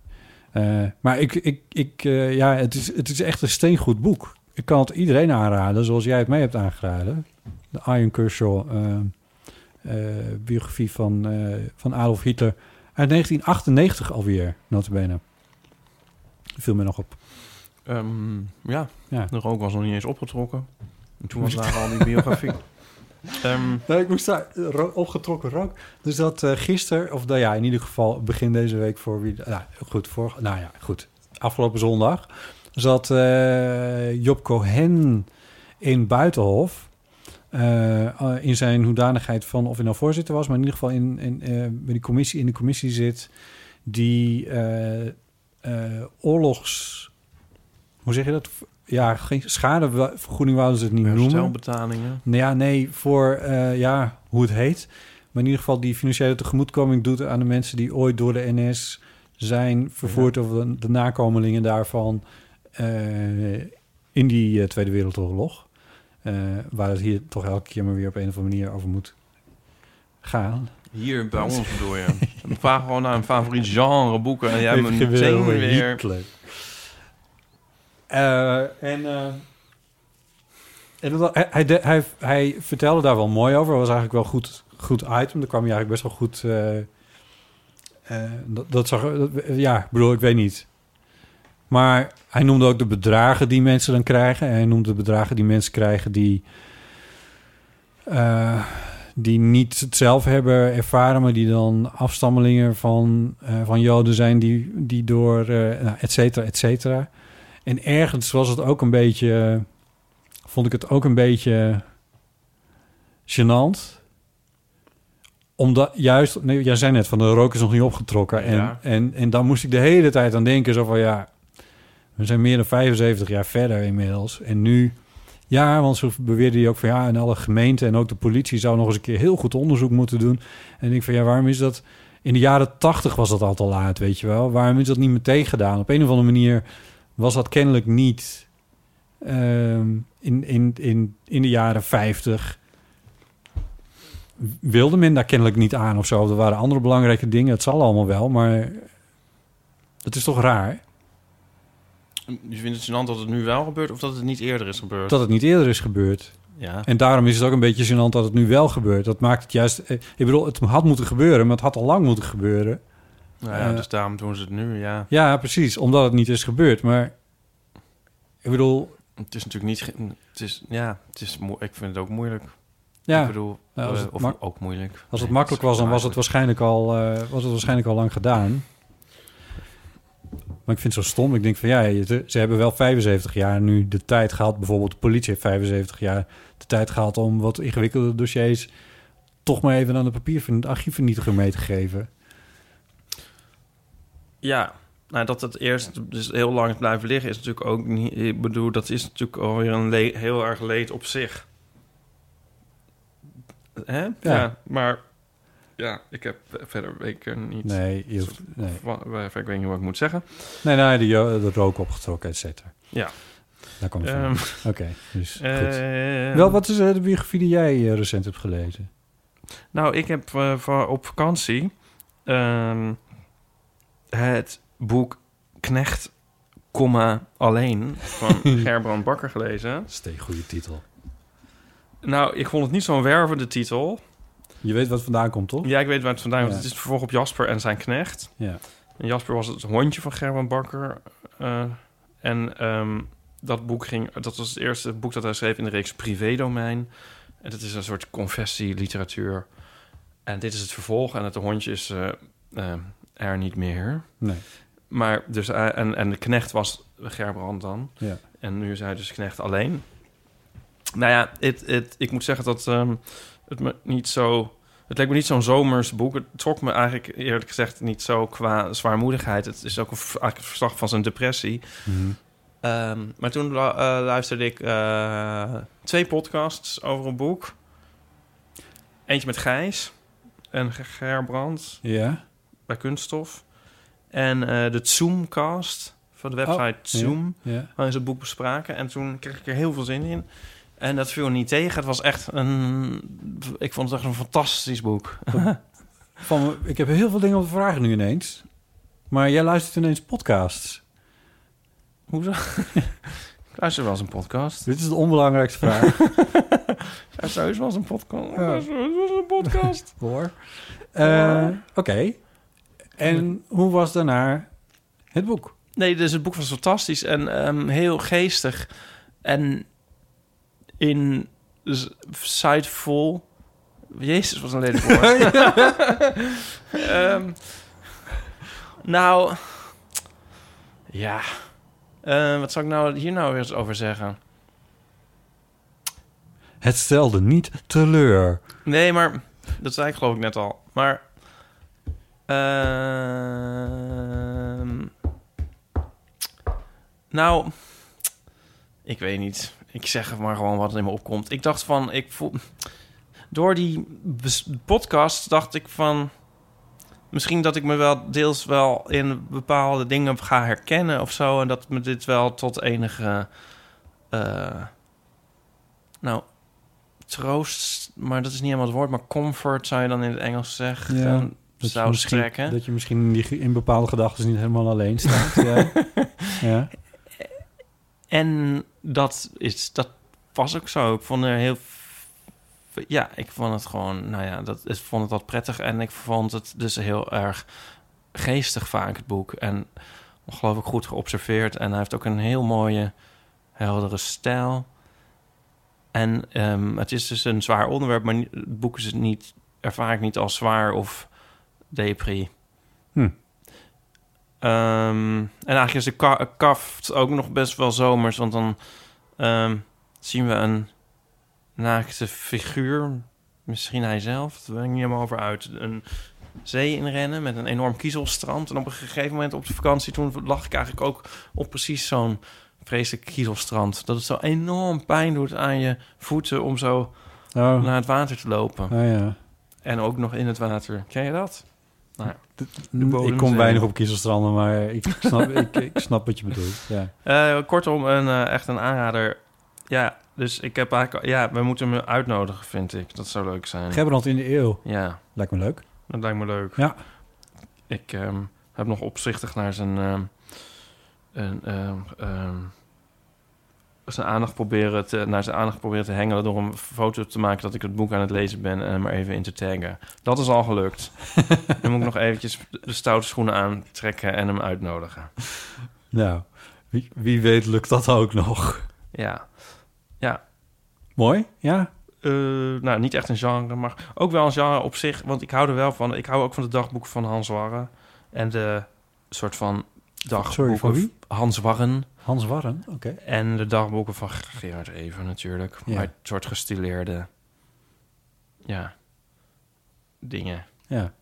Eh, maar ik, ik, ik, eh, ja, het, is, het is echt een steengoed boek. Ik kan het iedereen aanraden, zoals jij het mij hebt aangeraden. De Iron Kershaw eh, eh, biografie van, eh, van Adolf Hitler uit 1998 alweer, notabene. Viel me nog op. Ehm, ja, Ja. de rook was nog niet eens opgetrokken. En toen was daar al die biografie. Ehm, Nee, ik moest daar ro- opgetrokken rook. Dus dat eh gisteren, of nou ja, in ieder geval begin deze week voor wie... Nou, goed, voor, nou ja, goed. Afgelopen zondag zat eh, Job Cohen in Buitenhof. eh, in zijn hoedanigheid van, of hij nou voorzitter was... maar in ieder geval in, in, eh, bij die commissie, in de commissie zit... die eh, eh, oorlogs... Hoe zeg je dat? Ja, geen schadevergoeding wouden ze het niet noemen. herstelbetalingen. Nou ja, nee, voor eh, ja, hoe het heet. Maar in ieder geval die financiële tegemoetkoming doet aan de mensen die ooit door de NS zijn vervoerd of de, de nakomelingen daarvan. eh, in die eh, Tweede Wereldoorlog. eh, waar het hier toch elke keer maar weer op een of andere manier over moet gaan. Hier bij ons bedoel je. Vraag gewoon naar een favoriet genre boeken en jij hebt meteen weer... Hitler. Eh, en eh, en hij, hij, de- hij, hij vertelde daar wel mooi over. Dat was eigenlijk wel goed, goed item. Daar kwam hij eigenlijk best wel goed... eh, dat, dat zag... ja, bedoel, ik weet niet. Maar hij noemde ook de bedragen die mensen dan krijgen. En hij noemde de bedragen die mensen krijgen die... die niet het zelf hebben ervaren, maar die dan afstammelingen van, van Joden zijn, die, die door, nou, et cetera, et cetera. En ergens was het ook een beetje, vond ik het ook een beetje gênant. Omdat juist, nee, jij zei net van de rook is nog niet opgetrokken. En, Ja. en, en dan moest ik de hele tijd aan denken, zo van ja, we zijn meer dan 75 jaar verder inmiddels. En nu, ja, want zo beweerde hij ook van ja, en alle gemeenten en ook de politie zou nog eens een keer heel goed onderzoek moeten doen. En ik denk van ja, waarom is dat? In de jaren 80 was dat al te laat, weet je wel. Waarom is dat niet meteen gedaan? Op een of andere manier was dat kennelijk niet ehm, in, in, in, in de jaren 50. Wilde men daar kennelijk niet aan of zo. Er waren andere belangrijke dingen. Het zal allemaal wel, maar het is toch raar Je vindt het gênant dat het nu wel gebeurt of dat het niet eerder is gebeurd? dat het niet eerder is gebeurd. Ja. En daarom is het ook een beetje gênant dat het nu wel gebeurt. Dat maakt het juist... eh, Ik bedoel, het had moeten gebeuren, maar het had al lang moeten gebeuren. Nou ja, Eh, dus daarom doen ze het nu, ja. Ja, precies. Omdat het niet is gebeurd. Maar ik bedoel, Het is natuurlijk niet... Het is, ja, het is ik vind het ook moeilijk. ja, Ik bedoel, Ja, als eh, het of ook moeilijk. als het makkelijk was, dan was het waarschijnlijk al, eh, was het waarschijnlijk al lang gedaan. Maar ik vind het zo stom. Ik denk van ja, ze hebben wel 75 jaar nu de tijd gehad. Bijvoorbeeld de politie heeft 75 jaar de tijd gehad om wat ingewikkelde dossiers toch maar even aan de papier archiefvernietiger mee te geven. Ja, nou, dat het eerst dus heel lang blijven liggen is natuurlijk ook niet... Ik bedoel, dat is natuurlijk alweer een heel erg leed op zich. Hè? Ja. maar... Ja, ik heb verder weet ik niet... Nee, je hoeft, nee. Ik weet niet wat ik moet zeggen. Nee, nee, de, jo- de rook opgetrokken, et cetera. Ja. Daar kwam het van. Ehm, Oké, dus goed. eh, Wel, wat is eh, de biografie die jij eh, recent hebt gelezen? Nou, ik heb eh, op vakantie ehm, het boek Knecht, comma, alleen van Gerbrand Bakker gelezen. Een goede titel. Nou, ik vond het niet zo'n wervende titel. Je weet wat het vandaan komt, toch? Ja, ik weet waar het vandaan komt. Ja. Het is het vervolg op Jasper en zijn knecht. Ja. En Jasper was het hondje van Gerbrand Bakker. eh, en ehm, dat boek ging... Dat was het eerste boek dat hij schreef in de reeks Privédomein. En dat is een soort confessie-literatuur. En dit is het vervolg. En het hondje is eh, eh, er niet meer. Nee. Maar dus... hij- en, en de knecht was Gerbrand dan. Ja. En nu is hij dus knecht alleen. Nou ja, het, het, ik moet zeggen dat ehm, het me niet zo... Het leek me niet zo'n zomers boek. Het trok me eigenlijk eerlijk gezegd niet zo qua zwaarmoedigheid. Het is ook een, eigenlijk een verslag van zijn depressie. Mhm. Ehm, maar toen eh, luisterde ik eh, twee podcasts over een boek. Eentje met Gijs en Ger- Gerbrand Ja. Bij Kunststof. En eh, de Zoomcast van de website Oh, ja. Zoom Ja. waarin ze het boek bespraken. En toen kreeg ik er heel veel zin in. En dat viel niet tegen. Het was echt een... Ik vond het echt een fantastisch boek. Van, ik heb heel veel dingen om te vragen nu ineens. Maar jij luistert ineens podcasts. Hoezo? Ik luister wel eens een podcast. Dit is de onbelangrijkste vraag. Ja, wel eens een podcast. Ja. Ja. een podcast. Hoor. Eh, Oké. En hoe was daarna het boek? Nee, dus het boek was fantastisch en ehm, heel geestig. En insightful. Jezus, wat een lelijk woord. Ehm, nou, ja. Eh, wat zou ik nou hier nou weer eens over zeggen? Het stelde niet teleur. Nee, maar dat zei ik geloof ik net al. Maar. Ehm, nou, ik weet niet. Ik zeg maar gewoon wat in me opkomt. Ik dacht van, ik voel. Door die podcast dacht ik van. misschien dat ik me wel deels wel in bepaalde dingen ga herkennen of zo. En dat me dit wel tot enige. eh, nou, troost, maar dat is niet helemaal het woord, maar comfort zou je dan in het Engels zeggen. Ja, Dat je, zou misschien, strekken. dat je misschien in, die, in bepaalde gedachten niet helemaal alleen staat. ja. ja. En dat, is, dat was ook zo. Ik vond er heel... Ja, ik vond het gewoon... Nou ja, dat, ik vond het wat prettig. En ik vond het dus heel erg geestig vaak, het boek. En ongelooflijk goed geobserveerd. En hij heeft ook een heel mooie, heldere stijl. En ehm, het is dus een zwaar onderwerp, maar het boek is het niet, ervaar ik niet als zwaar of depri. Hm. Ehm, en eigenlijk is de ka- kaft ook nog best wel zomers, want dan ehm, zien we een naakte figuur, misschien hij zelf, daar ben ik niet helemaal over uit, een zee inrennen met een enorm kiezelstrand. En op een gegeven moment op de vakantie, toen lag ik eigenlijk ook op precies zo'n vreselijk kiezelstrand. Dat het zo enorm pijn doet aan je voeten om zo Oh, naar het water te lopen. oh ja. En ook nog in het water. Ken je dat? Nou, ja. ik kom weinig op kiezelstranden, maar ik snap, ik, ik snap wat je bedoelt. Ja. Eh, kortom, een, eh, echt een aanrader. Ja, dus ik heb eigenlijk... Ja, we moeten hem uitnodigen, vind ik. Dat zou leuk zijn. Gerbrand in de eeuw. Ja, Lijkt me leuk. dat lijkt me leuk. Ja. Ik ehm, heb nog opzichtig naar zijn... ehm, een, ehm, zijn aandacht proberen te, naar zijn aandacht proberen te hengelen... door een foto te maken dat ik het boek aan het lezen ben... en hem er even in te taggen. Dat is al gelukt. Dan moet ik nog eventjes de stoute schoenen aantrekken en hem uitnodigen. Nou, wie, wie weet lukt dat ook nog. Ja. Mooi, ja. Eh, nou, niet echt een genre, maar ook wel een genre op zich. Want ik hou er wel van. Ik hou ook van de dagboeken van Hans Warren. En de soort van dagboeken... Sorry, van wie? Hans Warren. Hans Warren, oké. En de dagboeken van Gerard Even natuurlijk. Ja. Maar het soort gestileerde... Ja. Dingen. Ja.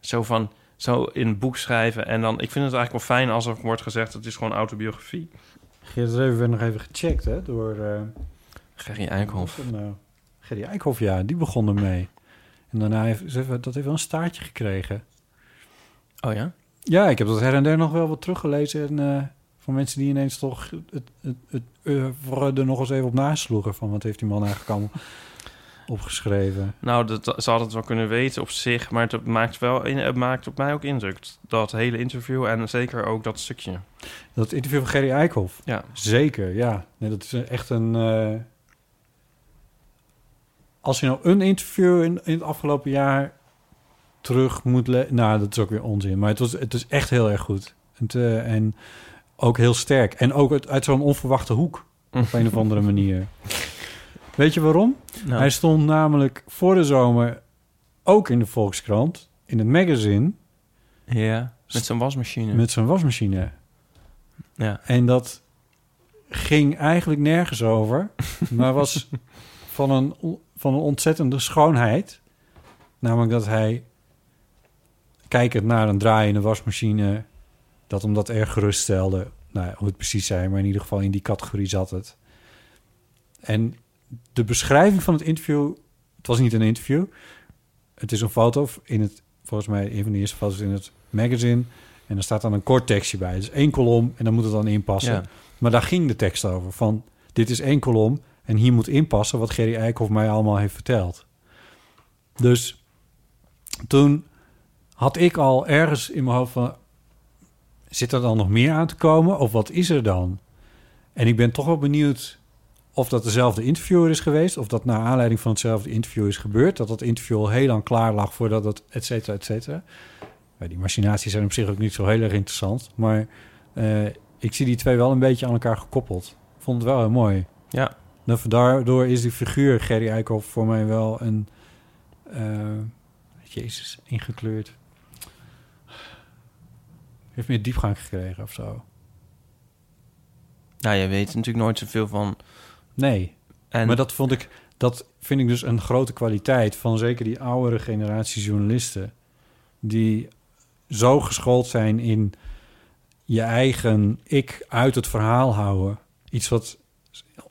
Zo van... Zo in een boek schrijven. En dan... Ik vind het eigenlijk wel fijn als er wordt gezegd... Het is gewoon autobiografie. Geert Reven werd nog even gecheckt, hè, door... eh, Gerry Eikhoff. Nou, Gerry Eikhoff, ja, die begon ermee. En daarna heeft- dat heeft wel een staartje gekregen. Oh ja? Ja, ik heb dat her en der nog wel wat teruggelezen. En, eh, van mensen die ineens toch het, het, het, oeuvre er nog eens even op nasloegen. Van wat heeft die man eigenlijk allemaal opgeschreven. Nou, dat, ze hadden het wel kunnen weten op zich, maar het maakt, wel, het maakt op mij ook indruk. Dat hele interview en zeker ook dat stukje. Dat interview van Gerry Eikhoff. Ja, Zeker, ja. Nee, dat is echt een... eh, Als je nou een interview in, in het afgelopen jaar terug moet... Nou, dat is ook weer onzin. Maar het, was, het is echt heel erg goed. Eh, en ook heel sterk. En ook uit, uit zo'n onverwachte hoek. Op een of andere manier. Weet je waarom? nou, Hij stond namelijk voor de zomer ook in de Volkskrant... in het magazine ja, met zijn wasmachine. met zijn wasmachine. Ja. En dat ging eigenlijk nergens over, maar was van een, van een ontzettende schoonheid. Namelijk dat hij, kijkend naar een draaiende wasmachine, dat hem dat erg geruststelde. Nou, ja, hoe het precies zijn, maar in ieder geval in die categorie zat het. En de beschrijving van het interview, het was niet een interview. Het is een foto in het, volgens mij een van de eerste foto's in het magazine. En er staat dan een kort tekstje bij. Dus één kolom en dan moet het dan inpassen. Ja. Maar daar ging de tekst over. Van, dit is één kolom en hier moet inpassen... wat Gerry Eikhoff mij allemaal heeft verteld. Dus toen had ik al ergens in mijn hoofd van... zit er dan nog meer aan te komen? Of wat is er dan? En ik ben toch wel benieuwd of dat dezelfde interviewer is geweest... of dat naar aanleiding van hetzelfde interview is gebeurd... dat dat interview al heel lang klaar lag voordat het et cetera, et cetera. Die machinaties zijn op zich ook niet zo heel erg interessant... maar eh, ik zie die twee wel een beetje aan elkaar gekoppeld. Vond het wel heel mooi. Ja. Nou, Daardoor is die figuur Gerry Eikhoff voor mij wel een... eh, Jezus, ingekleurd. Heeft meer diepgang gekregen of zo. Nou, je weet natuurlijk nooit zoveel van. Nee, En maar dat vond ik... Dat vind ik dus een grote kwaliteit van zeker die oudere generatie journalisten. Die zo geschoold zijn in je eigen ik uit het verhaal houden. Iets wat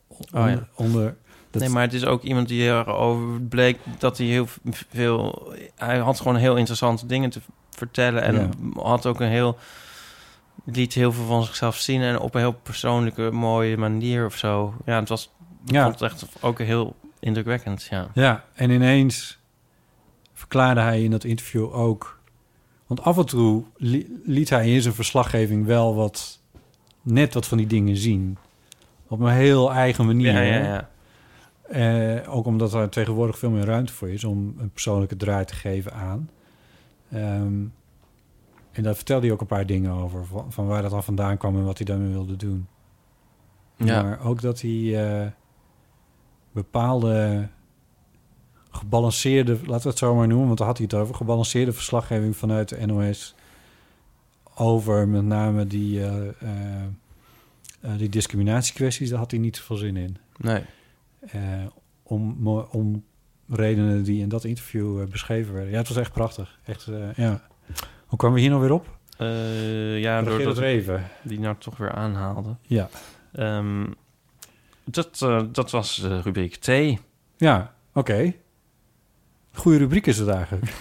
onder... ja. onder dat, Nee, maar het is ook iemand die erover bleek dat hij heel veel... Hij had gewoon heel interessante dingen te vertellen. En Ja. had ook een heel... liet heel veel van zichzelf zien. En op een heel persoonlijke, mooie manier of zo. Ja, het was... Ja. vond het echt ook heel indrukwekkend, ja. Ja, en ineens verklaarde hij in dat interview ook... Want af en toe li- liet hij in zijn verslaggeving wel wat... net wat van die dingen zien. Op een heel eigen manier. Ja, ja. Eh, ook omdat er tegenwoordig veel meer ruimte voor is... om een persoonlijke draai te geven aan. Ehm, en daar vertelde hij ook een paar dingen over. Van, van waar dat al vandaan kwam en wat hij daarmee wilde doen. Ja. Maar ook dat hij eh, bepaalde gebalanceerde, laten we het zo maar noemen, want daar had hij het over, gebalanceerde verslaggeving vanuit de NOS over met name die, eh, eh, die discriminatiekwesties, daar had hij niet zoveel zin in. Nee. Om, om redenen die in dat interview eh, beschreven werden. Ja, het was echt prachtig. Echt, eh, ja. Hoe kwamen we hier nou weer op? Eh, ja, Door ik Reven. die nou toch weer aanhaalde. Ja. Ehm, dat, dat was de rubriek T. Ja, oké. Goede rubriek is het eigenlijk.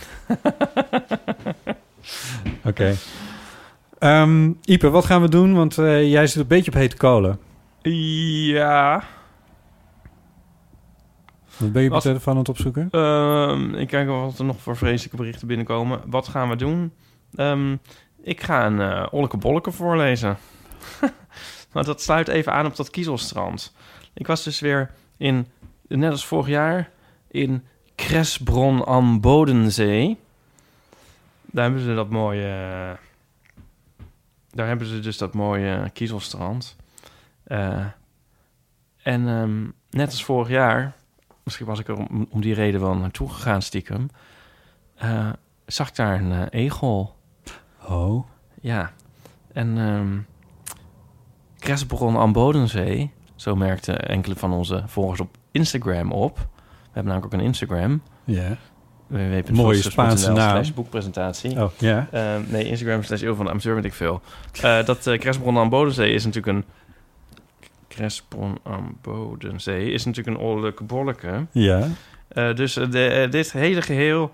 Oké. Ehm, Ipe, wat gaan we doen? Want jij zit een beetje op hete kolen. Ja. Wat ben je op telefoon aan het opzoeken? Ehm, ik kijk wat er nog voor vreselijke berichten binnenkomen. Wat gaan we doen? Ehm, ik ga een Olleke Bolleke voorlezen. maar dat sluit even aan op dat kiezelstrand. Ik was dus weer in, net als vorig jaar, in Kresbron am Bodensee. Daar hebben ze dat mooie... Daar hebben ze dus dat mooie kiezelstrand. Eh, en ehm, net als vorig jaar misschien was ik er om, om die reden wel naartoe gegaan stiekem. eh, zag ik daar een eh, egel. Oh. Ja. En Kresbron aan Bodensee, zo merkten enkele van onze volgers op Instagram op. We hebben namelijk ook een Instagram. Ja. www.fotostrips.nl Mooie Spaanse naam. boekpresentatie. Oh, ja. Eh, nee, Instagram slash eeuw van amateur weet ik veel. Dat uh, Kresbron aan Bodensee is natuurlijk een... Kresbron aan Bodensee is natuurlijk een oorlijke bolleke. Ja. Eh, dus eh, de, eh, dit hele geheel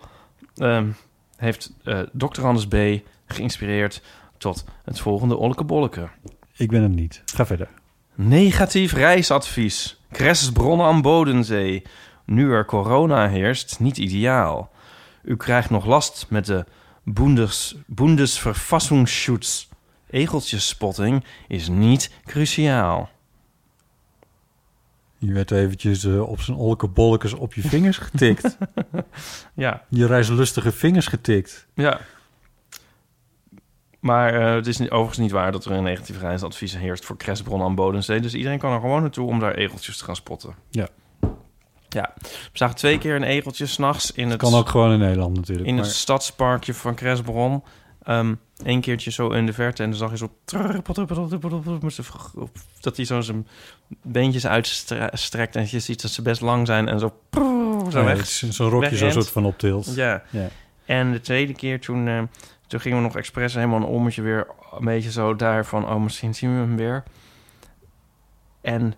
ehm, heeft Dr. Anders B. geïnspireerd tot het volgende olleke bolleke. Ik ben het niet. Ga verder. Negatief reisadvies. Kresbron aan Bodensee. Nu er corona heerst, niet ideaal. U krijgt nog last met de Bundes, Bundesverfassungsschutz. Egeltjesspotting is niet cruciaal. Je werd eventjes eh, op zijn olke bollekes op je vingers getikt. Ja, je reislustige vingers getikt. ja. Maar eh, het is niet, overigens niet waar dat er een negatief reisadvies heerst voor Kresbron aan Bodensee. Dus iedereen kan er gewoon naartoe om daar egeltjes te gaan spotten. Ja. Ja, we zagen twee keer een egeltje s'nachts in het... Kan ook gewoon in Nederland natuurlijk. in maar- het stadsparkje van Kresbron. Ehm Eén keertje zo in de verte en dan zag je zo... Dat hij zo zijn beentjes uitstrekt en je ziet dat ze best lang zijn en zo... Zo ja, weg. is Zo'n rokje zo soort van optilt. Ja. Ja. En de tweede keer toen, toen gingen we nog expres helemaal een ommetje weer een beetje zo daar van... Oh, misschien zien we hem weer. En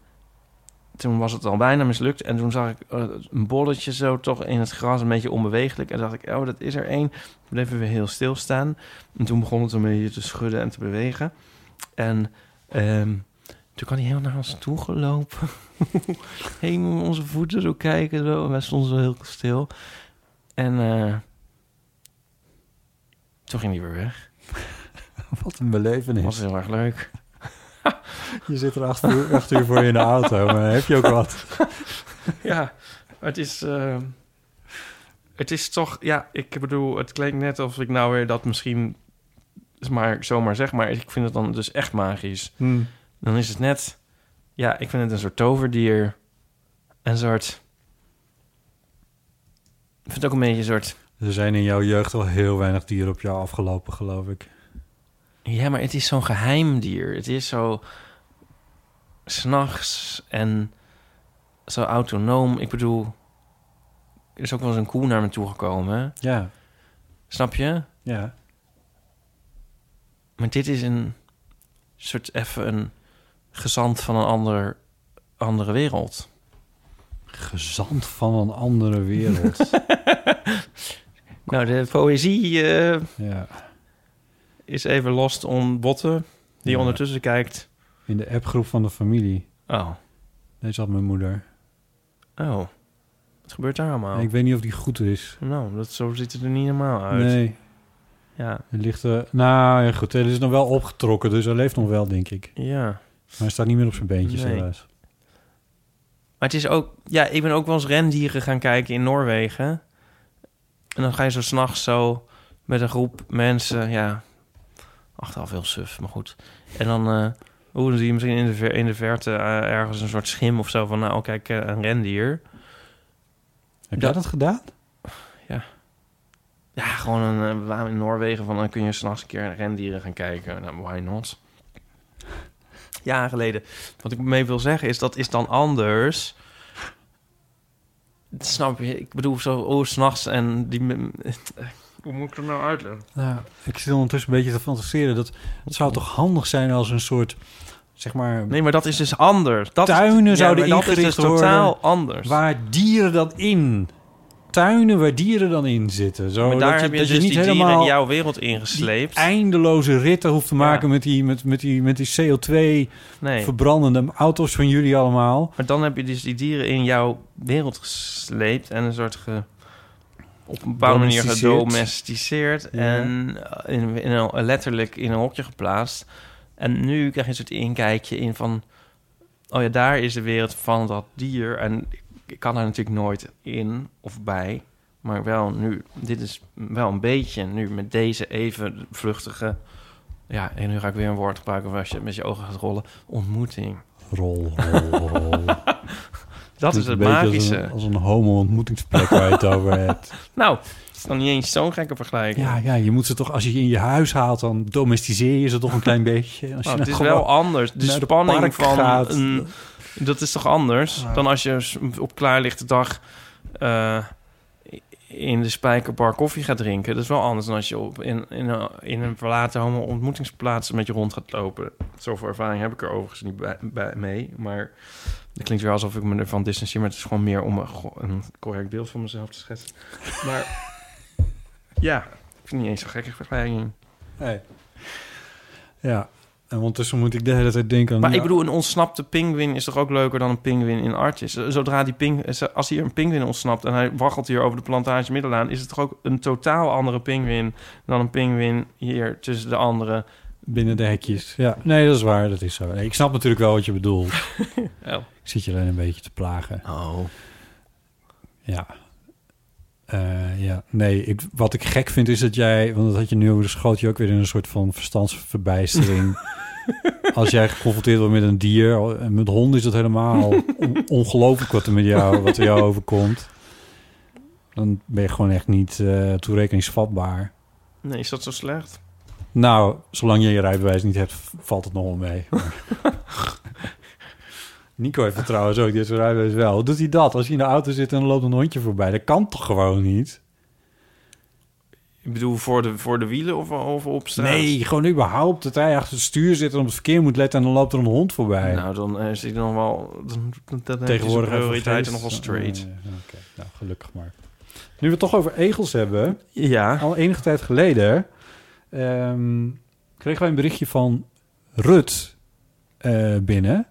toen was het al bijna mislukt. En toen zag ik eh, een bolletje zo toch in het gras, een beetje onbewegelijk. En dacht ik, oh, dat is er één. Toen bleven we heel stilstaan. En toen begon het een beetje te schudden en te bewegen. En ehm, toen kwam hij heel naar ons toe gelopen. Helemaal onze voeten zo kijken. Zo. En wij stonden zo heel stil. En eh, toen ging hij weer weg. Wat een belevenis. Dat was heel erg leuk. Je zit er acht uur, acht uur voor je in de auto, maar heb je ook wat? ja, het is... eh, het is toch... Ja, ik bedoel, het klinkt net alsof ik nou weer dat misschien... is maar zomaar zeg, maar ik vind het dan dus echt magisch. Hmm. Dan is het net... Ja, ik vind het een soort toverdier. Een soort... Ik vind het ook een beetje een soort... Er zijn in jouw jeugd al heel weinig dieren op jou afgelopen, geloof ik. Ja, maar het is zo'n geheim dier. Het is zo... S'nachts en zo autonoom. Ik bedoel... Er is ook wel eens een koe naar me toe gekomen. Ja, Snap je? ja. Maar dit is een soort even een gezant van een ander, andere wereld. Gezant van een andere wereld. Nou, de poëzie eh, Ja. Is even lost on botten. Die Ja. ondertussen kijkt. In de appgroep van de familie. Oh, Deze had mijn moeder. oh. Wat gebeurt daar allemaal? Ik weet niet of die goed is. Nou, dat, zo ziet het er niet helemaal uit. Nee, Ja, er ligt... eh nou, ja, goed. Hij is nog wel opgetrokken, dus hij leeft nog wel, denk ik. ja. Maar hij staat niet meer op zijn beentjes, Nee. helaas. Maar het is ook... Ja, ik ben ook wel eens rendieren gaan kijken in Noorwegen. En dan ga je zo s'nachts zo met een groep mensen... Ja, achteraf heel suf, maar goed. En dan... hoe dan zie je misschien in de, ver- in de verte eh, ergens een soort schim of zo van... Nou, kijk, eh, een rendier. Heb jij Dat- gedaan? Ja, gewoon een, we waren in Noorwegen van dan kun je s'nachts een keer naar rendieren gaan kijken. Nou, why not? Jaren geleden. Wat ik mee wil zeggen is, dat is dan anders. Snap je? Ik bedoel, zo, oh, s'nachts en die... Hoe moet ik het nou uitleggen? Nou, ik zit ondertussen een beetje te fantaseren. Dat, het zou toch handig zijn als een soort, zeg maar, Nee, maar dat is dus anders. Dat Tuinen is, zouden maar dat is ingericht dus totaal worden anders. waar dieren dan in? Tuinen waar dieren dan in zitten. Zo, maar daar dat heb je dat dus niet die dieren helemaal in jouw wereld die ingesleept. eindeloze ritten hoeft te Ja. maken met, die, met, met, die, met die CO2 Nee. verbrandende auto's van jullie allemaal. Maar dan heb je dus die dieren in jouw wereld gesleept en een soort ge, op een bepaalde manier Domesticeerd. gedomesticeerd Ja. en eh, in, in een, letterlijk in een hokje geplaatst. En nu krijg je een soort inkijkje in van, oh ja, daar is de wereld van dat dier. En ik, kan daar natuurlijk nooit in of bij, maar wel nu, dit is wel een beetje nu met deze even vluchtige, ja, en nu ga ik weer een woord gebruiken waar je met je ogen gaat rollen, ontmoeting. Rol, rol, rol. Dat is het magische. Als een, als een homo-ontmoetingsplek waar je het over hebt. Nou, het is dan niet eens zo'n gekke vergelijking. Ja, ja, je moet ze toch, als je je in je huis haalt, dan domesticeer je ze toch een klein beetje. Als je Nou, het is nou wel anders. De spanning van gaat. een... Dat is toch anders dan als je op klaarlichte dag... eh, in de spijkerbar koffie gaat drinken. Dat is wel anders dan als je op in, in, een, in een verlaten homo ontmoetingsplaats met je rond gaat lopen. Zoveel ervaring heb ik er overigens niet bij, bij mee. Maar het klinkt weer alsof ik me ervan distancieer. Maar het is gewoon meer om een, correct beeld van mezelf te schetsen. Maar ja, ik vind het niet eens zo'n gekke vergelijking. Nee. Ja, en ondertussen moet ik de hele tijd denken aan... Maar ik bedoel, een ontsnapte pinguïn is toch ook leuker dan een pinguïn in Artjes? Zodra die ping, als hier een pinguïn ontsnapt en hij waggelt hier over de plantage Middelaan, is het toch ook een totaal andere pinguïn dan een pinguïn hier tussen de andere. Binnen de hekjes. Ja, nee, dat is waar. Dat is zo. Nee, ik snap natuurlijk wel wat je bedoelt. Ik zit je alleen een beetje te plagen. oh. Ja. Eh, ja, nee, ik, wat ik gek vind is dat jij... Want dat had je nu over de schoot je ook weer in een soort van verstandsverbijstering. Als jij geconfronteerd wordt met een dier... en met honden is dat helemaal on- ongelooflijk wat er met jou, wat er jou overkomt. Dan ben je gewoon echt niet eh toerekeningsvatbaar. Nee, is dat zo slecht? Nou, zolang je je rijbewijs niet hebt, valt het nog wel mee. Nico heeft het trouwens ook, die zijn rijbewijs wel. Doet hij dat? Als hij in de auto zit en er loopt een hondje voorbij. Dat kan toch gewoon niet? Ik bedoel, voor de, voor de wielen of, of op straat? Nee, gewoon überhaupt. Dat hij achter het stuur zit en op het verkeer moet letten... en dan loopt er een hond voorbij. Nou, dan is hij nog wel... Dan, dan, Tegenwoordig prioriteiten nog wel straight. Oh, nou, gelukkig maar. Nu we het toch over egels hebben... Ja. Al enige tijd geleden ehm, kregen wij een berichtje van Rut eh, binnen.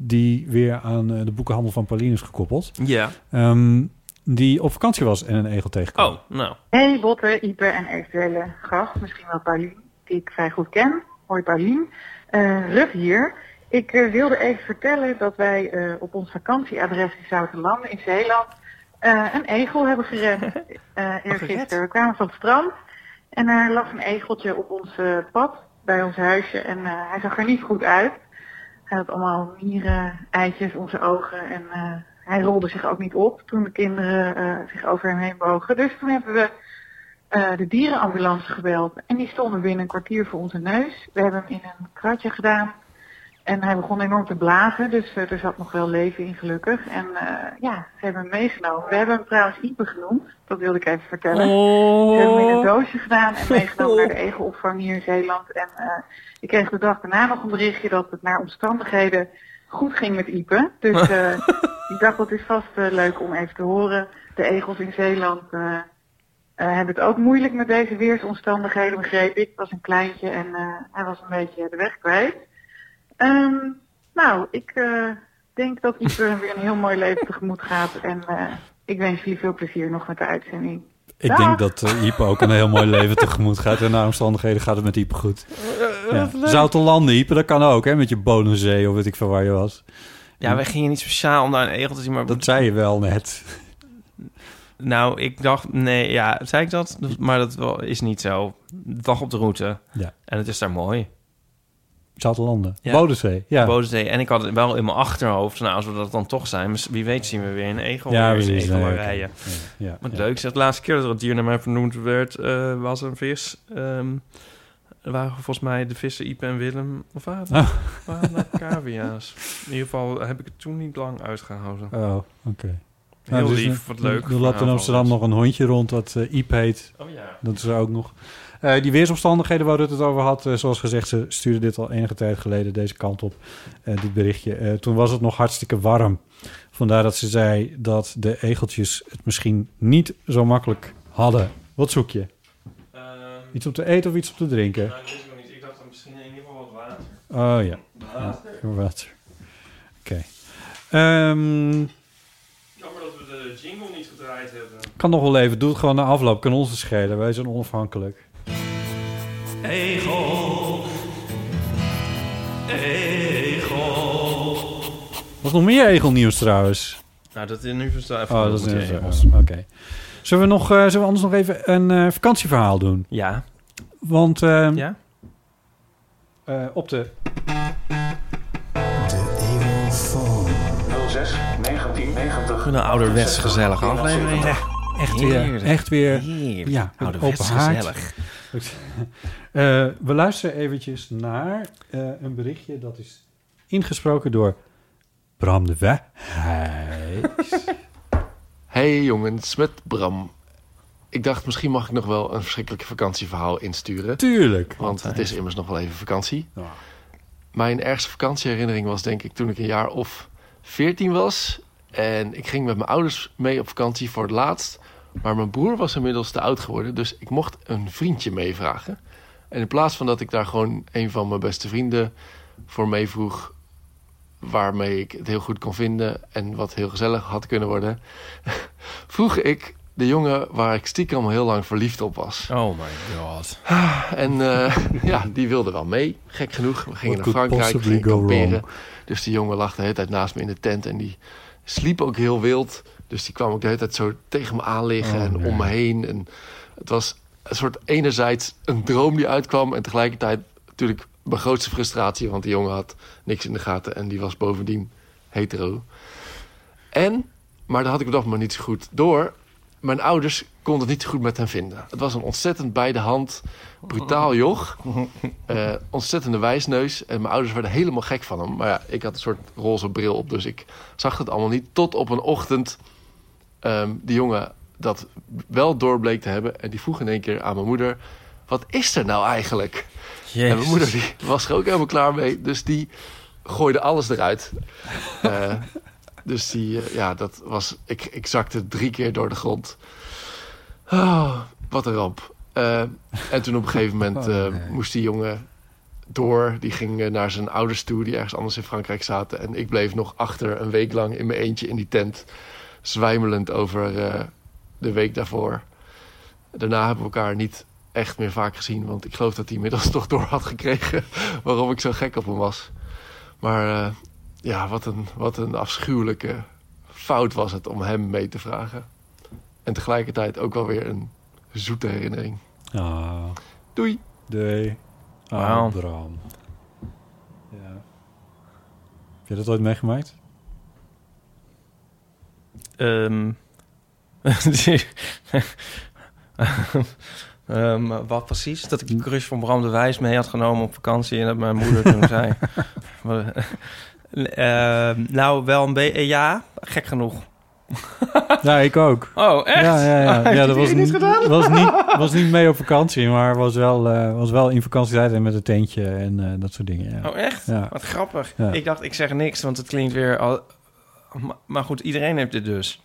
Die weer aan eh, de boekenhandel van Pauline is gekoppeld. Ja. Ehm, die op vakantie was en een egel tegenkwam. Oh, nou. Hey Botte, Ipe en eventuele gast, misschien wel Paulien, die ik vrij goed ken. Hoi Paulien. Eh Rut hier. Ik eh, wilde even vertellen dat wij eh, op ons vakantieadres in Zoutenlanden in Zeeland eh, een egel hebben gered. eh eergisteren. We kwamen van het strand en er lag een egeltje op ons pad bij ons huisje en eh, hij zag er niet goed uit. Hij had allemaal mieren, eitjes zijn ogen en eh, hij rolde zich ook niet op toen de kinderen eh, zich over hem heen bogen. Dus toen hebben we eh, de dierenambulance gebeld en die stonden binnen een kwartier voor onze neus. We hebben hem in een kratje gedaan en hij begon enorm te blazen, dus eh, er zat nog wel leven in gelukkig. En eh, ja, ze hebben hem meegenomen. We hebben hem trouwens Ipe genoemd, dat wilde ik even vertellen. Oh. Ze hebben hem in een doosje gedaan en meegenomen naar de egelopvang hier in Zeeland. En eh, ik kreeg de dag daarna nog een berichtje dat het naar omstandigheden goed ging met Ipe. Dus ik dacht dat is vast leuk om even te horen. De egels in Zeeland, hebben het ook moeilijk met deze weersomstandigheden, begreep ik. was een kleintje en hij was een beetje de weg kwijt. Ehm, nou, ik eh, denk dat Ieper weer een heel mooi leven tegemoet gaat. En eh, ik wens jullie veel plezier nog met de uitzending. Ik Dag. denk dat uh, ook een heel mooi leven tegemoet gaat. En naar omstandigheden gaat het met Ipe goed. Ja. Zoute landen, Ipe, dat kan ook, hè? Met je Bonenzee of weet ik veel waar je was. Ja, wij gingen niet speciaal om naar een egel te zien, maar... Dat zei je wel net. Nou, ik dacht... Nee, ja, zei ik dat? Maar dat wel- is niet zo. Dag op de route. Ja. En het is daar mooi. Zoute landen. Ja. Bodensee, ja. Bodensee. En ik had het wel in mijn achterhoofd. Nou, als we dat dan toch zijn, wie weet zien we weer een egel. Ja, weer eens precies. egel Nee, oké. rijden. Ja, ja, Wat ja. leuk. De laatste keer dat er het dier naar mij vernoemd werd, eh, was een vis. Er waren volgens mij de vissen Ipe en Willem. Of waren Oh. waren het cavia's? In ieder geval heb ik het toen niet lang uitgehouden. Oh, oké. Heel dus, lief, wat leuk. Er loopt in. Amsterdam nog een hondje rond eh Iep heet. Oh ja. Dat is er ook nog. Eh, die weersomstandigheden waar Rutte het over had, eh, zoals gezegd, ze stuurde dit al enige tijd geleden deze kant op, eh, dit berichtje. Toen was het nog hartstikke warm. Vandaar dat ze zei dat de egeltjes het misschien niet zo makkelijk hadden. Wat zoek je? Iets om te eten of iets om te drinken? Nou, dat ik nog niet. Ik dacht dan misschien in ieder geval wat water. Oh ja. ja water. Oké. Ehm, dat we de jingle niet gedraaid hebben. kan nog wel even. Doe het gewoon na afloop. Kan ons het schelen. Wij zijn onafhankelijk. Egel. Egel. Was nog meer egelnieuws trouwens? Nou, dat is nu verstaan. Oh, dat is Oké. Zullen we, nog, eh, zullen we anders nog even een eh, vakantieverhaal doen? Ja. Want eh, Ja? eh, op de... 1990. Een ouderwets gezellige aflevering. Echt weer, Heerlijk. echt weer, Heerlijk. ja, Ouderwets open haard. gezellig. Eh, we luisteren eventjes naar eh, een berichtje dat is ingesproken door Bram de Wijs. Hey jongens, met Bram. Ik dacht, misschien mag ik nog wel een verschrikkelijk vakantieverhaal insturen. Tuurlijk. Want het is immers nog wel even vakantie. Ja. Mijn ergste vakantieherinnering was denk ik toen ik een jaar of 14 was. En ik ging met mijn ouders mee op vakantie voor het laatst. Maar mijn broer was inmiddels te oud geworden. Dus ik mocht een vriendje meevragen. En in plaats van dat ik daar gewoon een van mijn beste vrienden voor meevroeg... waarmee ik het heel goed kon vinden en wat heel gezellig had kunnen worden... vroeg ik de jongen waar ik stiekem al heel lang verliefd op was. Oh my god. En eh, ja, die wilde wel mee, gek genoeg. We gingen What naar Frankrijk, gingen kamperen. Dus die jongen lag de hele tijd naast me in de tent en die sliep ook heel wild. Dus die kwam ook de hele tijd zo tegen me aan liggen Oh, en nee. om me heen. En het was een soort enerzijds een droom die uitkwam en tegelijkertijd natuurlijk mijn grootste frustratie, want die jongen had niks in de gaten en die was bovendien hetero. En, maar daar had ik het nog maar niet zo goed door. Mijn ouders konden het niet goed met hem vinden. Het was een ontzettend bij de hand, brutaal joch. Eh, ontzettende wijsneus. En mijn ouders werden helemaal gek van hem. Maar ja, ik had een soort roze bril op, dus ik zag het allemaal niet. Tot op een ochtend ehm, die jongen dat wel doorbleek te hebben. En die vroeg in één keer aan mijn moeder... Wat is er nou eigenlijk? En mijn moeder die was er ook helemaal klaar mee. Dus die gooide alles eruit. Eh, dus die, eh, ja, dat was... Ik, ik zakte drie keer door de grond. Oh, wat een ramp. Eh, en toen op een gegeven moment Oh, eh, moest die jongen door. Die ging naar zijn ouders toe, die ergens anders in Frankrijk zaten. En ik bleef nog achter een week lang in mijn eentje in die tent. Zwijmelend over de week daarvoor. Daarna hebben we elkaar niet echt meer vaak gezien. Want ik geloof dat hij inmiddels toch door had gekregen waarom ik zo gek op hem was. Maar ja, wat een, wat een afschuwelijke fout was het om hem mee te vragen. En tegelijkertijd ook wel weer een zoete herinnering. Ah, Doei. doei. Ah. Bram. Ja. Heb je dat ooit meegemaakt? Ehm Ehm, wat precies? Dat ik de crush van Bram de Wijs mee had genomen op vakantie... en dat mijn moeder toen zei... Ehm, nou, wel een beetje... ja, gek genoeg. Ja, ik ook. Oh, echt? Ja, ja, ja. Ja dat was iedereen niet, was, niet, was niet mee op vakantie, maar was wel, eh, was wel in vakantietijd en met een tentje en eh, dat soort dingen. Ja. Oh, echt? Ja. Wat grappig. Ja. Ik dacht, ik zeg niks, want het klinkt weer... Al... Maar- goed, iedereen heeft dit dus.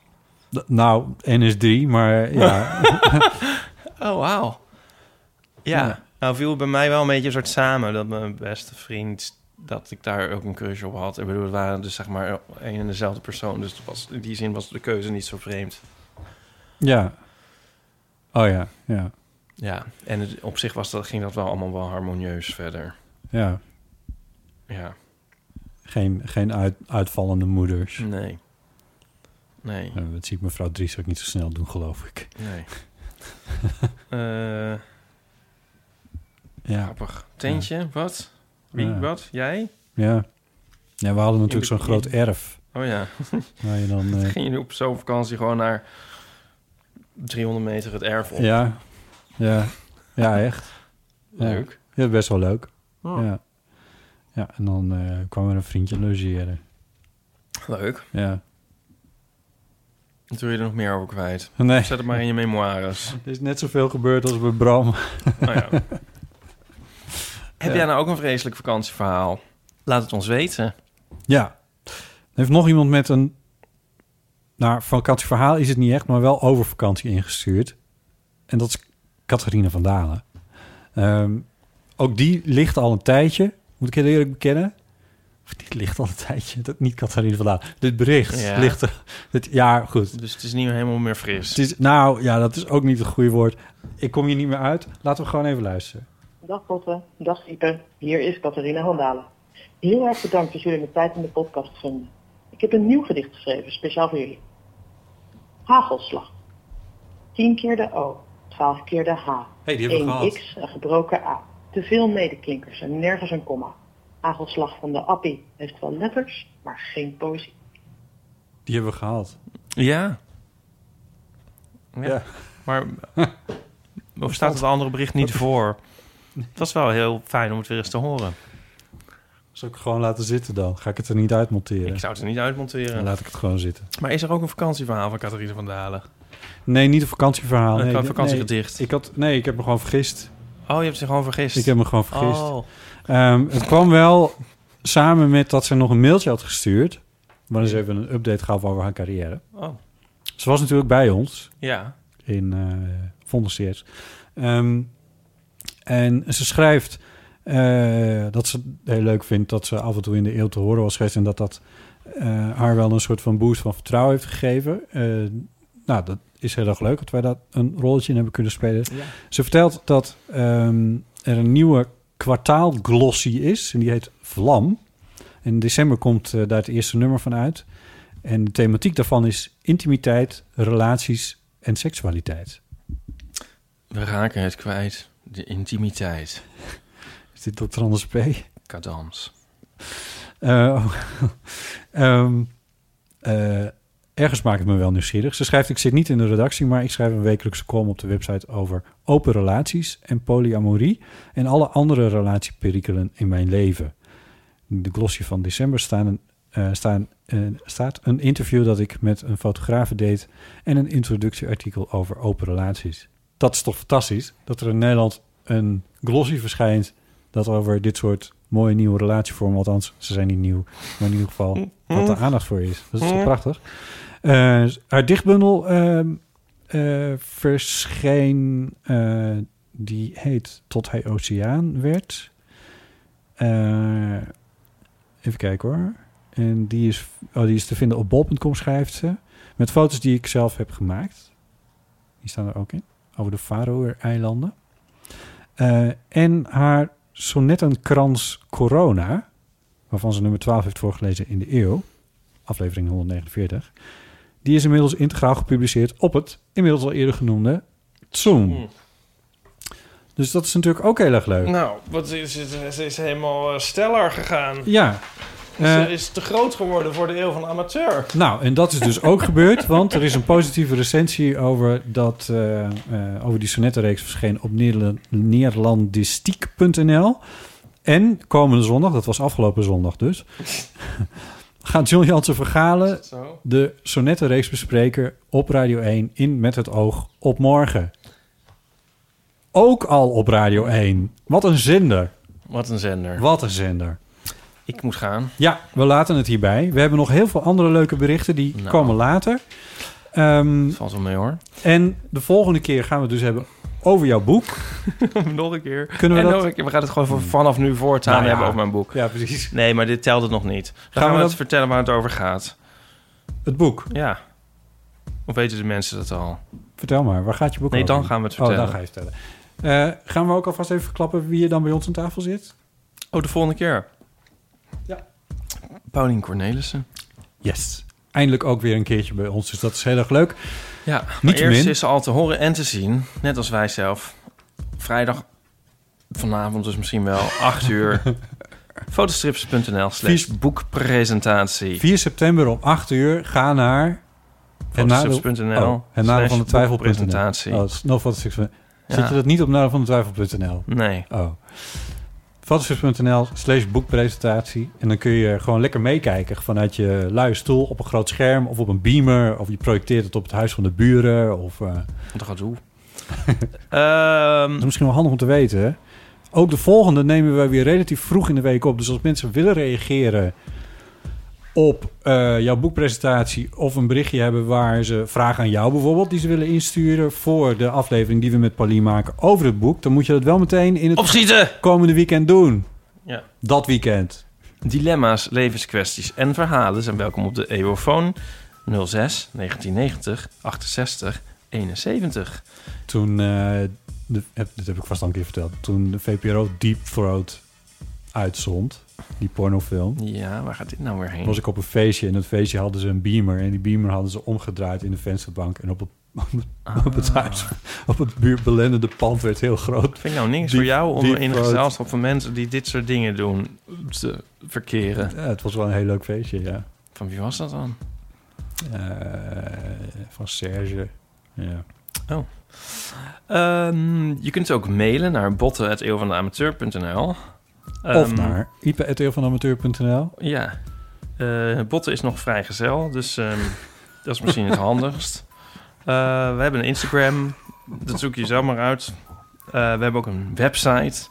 D- Nou, NS3, maar ja. Oh, wauw. Ja. Ja. nou viel het bij mij wel een beetje een soort samen... dat mijn beste vriend, dat ik daar ook een crush op had. Ik bedoel, het waren dus zeg maar één en dezelfde persoon. Dus was, in die zin was de keuze niet zo vreemd. Ja. Oh ja, ja. Ja, en het- op zich was dat, ging dat wel allemaal wel harmonieus verder. Ja. Ja, Geen, geen uit, uitvallende moeders. nee. Nee, dat zie ik mevrouw Dries ook niet zo snel doen, geloof ik. nee. Eh Ja. grappig. Tentje, wat? Wie, Ja. wat? Jij? Ja. Ja, we hadden natuurlijk zo'n groot erf. Oh ja. Waar je dan... eh, Ging je op zo'n vakantie gewoon naar 300 meter het erf op? ja. Ja. Ja, echt. Leuk. Ja, best wel leuk. Oh. Ja. Ja, en dan eh, kwam er een vriendje logeren. Leuk. Ja. Wat wil je er nog meer over kwijt? Nee. Zet het maar in je memoires. Er is net zoveel gebeurd als bij Bram. Oh ja. Heb jij nou ook een vreselijk vakantieverhaal? Laat het ons weten. Ja. Heeft nog iemand met een... Nou, vakantieverhaal is het niet echt, maar wel over vakantie ingestuurd. En dat is Catharina van Dalen. Ehm, ook die ligt al een tijdje, moet ik heel eerlijk bekennen. Of die ligt al een tijdje, dat niet Catharina van Dalen. Dit bericht Ja. ligt er... Dit, ja, goed. Dus het is niet helemaal meer fris. Het is, nou, ja, dat is ook niet het goede woord. Ik kom hier niet meer uit. Laten we gewoon even luisteren. Dag Botte, dag Ipe. Hier is Catharina van Dalen. Heel erg bedankt dat jullie me tijd in de podcast vonden. Ik heb een nieuw gedicht geschreven, speciaal voor jullie. Hagelslag. 10 keer de O, 12 keer de H. Hey, die hebben we 1 gehad. X, een gebroken A. Te veel medeklinkers en nergens een komma. Hagelslag van de Appie heeft wel letters, maar geen poëzie. Die hebben we gehad. Ja. Ja. Ja. Maar of staat het andere bericht niet voor? Het was wel heel fijn om het weer eens te horen. Zal ik gewoon laten zitten dan? Ga ik het er niet uitmonteren? Ik zou het er niet uitmonteren. Dan laat ik het gewoon zitten. Maar is er ook een vakantieverhaal van Catharina van Dalen? Nee, niet een vakantieverhaal. Een Nee, nee, vakantiegedicht. ik had, nee, ik heb me gewoon vergist. Oh, je hebt zich gewoon vergist. Ik heb me gewoon vergist. Oh. Ehm, het kwam wel samen met dat ze nog een mailtje had gestuurd. Waarin ze even een update gaf over haar carrière. Oh. Ze was natuurlijk bij ons Ja. in. Ehm en ze schrijft eh, dat ze het heel leuk vindt dat ze af en toe in de eeuw te horen was geweest. En dat dat eh, haar wel een soort van boost van vertrouwen heeft gegeven. Eh, nou, dat is heel erg leuk dat wij dat een rolletje in hebben kunnen spelen. Ja. Ze vertelt dat ehm, er een nieuwe kwartaalglossy is. En die heet Vlam. In december komt daar het eerste nummer van uit. En de thematiek daarvan is intimiteit, relaties en seksualiteit. We raken het kwijt. De intimiteit. Is dit Dr. Anders P? Cadans. Eh, ehm, eh, ergens maakt het me wel nieuwsgierig. Ze schrijft, ik zit niet in de redactie, maar ik schrijf een wekelijkse column op de website over open relaties en polyamorie en alle andere relatieperikelen in mijn leven. In de glossy van december staan een, staan, eh, staat een interview dat ik met een fotograaf deed en een introductieartikel over open relaties. Dat is toch fantastisch dat er in Nederland een glossy verschijnt dat over dit soort mooie nieuwe relatievormen, althans ze zijn niet nieuw, maar in ieder geval wat de aandacht voor is. Dat is toch prachtig. Eh, haar dichtbundel ehm, eh, verscheen, eh, die heet Tot hij oceaan werd. Even kijken hoor. En die is, oh, die is te vinden op bol.com schrijft ze. Met foto's die ik zelf heb gemaakt. Die staan er ook in. Over de Faroe-eilanden. Eh, en haar sonnettenkrans Corona, waarvan ze nummer 12 heeft voorgelezen in de eeuw, aflevering 149, die is inmiddels integraal gepubliceerd op het inmiddels al eerder genoemde Zoom. Dus dat is natuurlijk ook heel erg leuk. Nou, wat is het? Ze is helemaal eh, steller gegaan. Ja. Ze Eh, is te groot geworden voor de eeuw van amateur. Nou, en dat is dus ook gebeurd, want er is een positieve recensie over, dat, eh, eh, over die sonnettenreeks verschenen op neerlandistiek.nl. En komende zondag, dat was afgelopen zondag dus, gaat John Jansen Vergalen de sonnettenreeks bespreken op Radio 1 in Met het Oog op morgen. Ook al op Radio 1. Wat een zender. Wat een zender. Wat een zender. Ik moet gaan. Ja, we laten het hierbij. We hebben nog heel veel andere leuke berichten, die Nou. komen later. Ehm, Valt wel mee hoor. en de volgende keer gaan we het dus hebben over jouw boek. nog een keer. Kunnen we en dat- nog een keer. We gaan het gewoon voor vanaf nu voortaan Nou ja. hebben over mijn boek. Ja, precies. Nee, maar dit telt het nog niet. Dan Gaan gaan, we we dat- het vertellen waar het over gaat. Het boek. Ja. Of weten de mensen dat al? Vertel maar, waar gaat je boek Nee, over? dan gaan we het Oh, vertellen. dan ga je vertellen. Eh, gaan we ook alvast even verklappen wie er dan bij ons aan tafel zit? Oh, de volgende keer. Paulien Cornelissen. Yes. Eindelijk ook weer een keertje bij ons, dus dat is heel erg leuk. Ja, Niet eerst min. is ze al te horen en te zien, net als wij zelf. Vrijdag vanavond dus misschien wel, 8 uur. Fotostrips.nl slash boekpresentatie. 4 september om 8 uur, ga naar... Fotostrips.nl Oh, het nadeel van de boekpresentatie. Oh, no Ja. je dat niet op nadeel van de twijfel.nl? Nee. Oh. Fotostrips.nl slash boekpresentatie. En dan kun je gewoon lekker meekijken vanuit je luie stoel op een groot scherm of op een beamer. Of je projecteert het op het huis van de buren. Of, eh, Wat gaat doen? Ehm, Dat is misschien wel handig om te weten. hè? Ook de volgende nemen we weer relatief vroeg in de week op. Dus als mensen willen reageren op eh, jouw boekpresentatie... of een berichtje hebben waar ze vragen aan jou bijvoorbeeld... die ze willen insturen voor de aflevering die we met Paulien maken over het boek... dan moet je dat wel meteen in het Opschieten! komende weekend doen. Ja. Dat weekend. Dilemma's, levenskwesties en verhalen zijn welkom op de EOFoon 06 1990 68 71. Toen, de, heb, dit heb ik vast al een keer verteld... toen de VPRO Deep Throat uitzond, die pornofilm... Ja, waar gaat dit nou weer heen? was ik op een feestje. En dat feestje hadden ze een beamer. En die beamer hadden ze omgedraaid in de vensterbank. En op het, op het, op het huis, op het buurtbelendende pand werd heel groot. Vind ik nou niks Diep- voor jou om in een gezelschap van mensen die dit soort dingen doen te verkeren? Ja, het was wel een heel leuk feestje, ja. Van wie was dat dan? Eh, van Serge. Ja. Oh. Ehm, je kunt ook mailen naar botten.eeuwvandeamateur.nl of Ehm, naar ipe.eeuwvanamateur.nl. Ja. Eh botten is nog vrijgezel, dus ehm, dat is misschien het handigst. Eh, we hebben een Instagram, dat zoek je zelf maar uit. Eh, we hebben ook een website,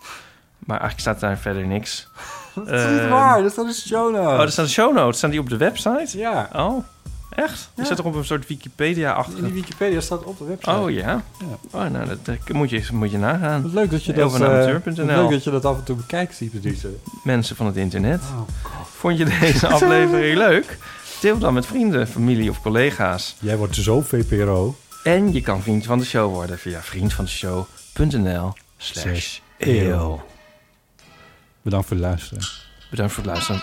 maar eigenlijk staat daar verder niks. Dat is niet waar, dat staat in de show notes. Oh, er staan show notes. Staan die op de website? Ja. Oh, echt? Die Ja. staat toch op een soort Wikipedia achter? In die Wikipedia staat op de website. Oh ja? Oh, nou, dat, dat moet, je, moet je nagaan. Leuk dat je dat, wat leuk dat je dat af en toe bekijkt, Ipe Mensen van het internet. Oh, Vond je deze aflevering leuk? Deel dan met vrienden, familie of collega's. Jij wordt zo VPRO. En je kan vriend van de show worden via vriendvandeshow.nl slash eeuw. Bedankt voor het luisteren. Bedankt voor het luisteren.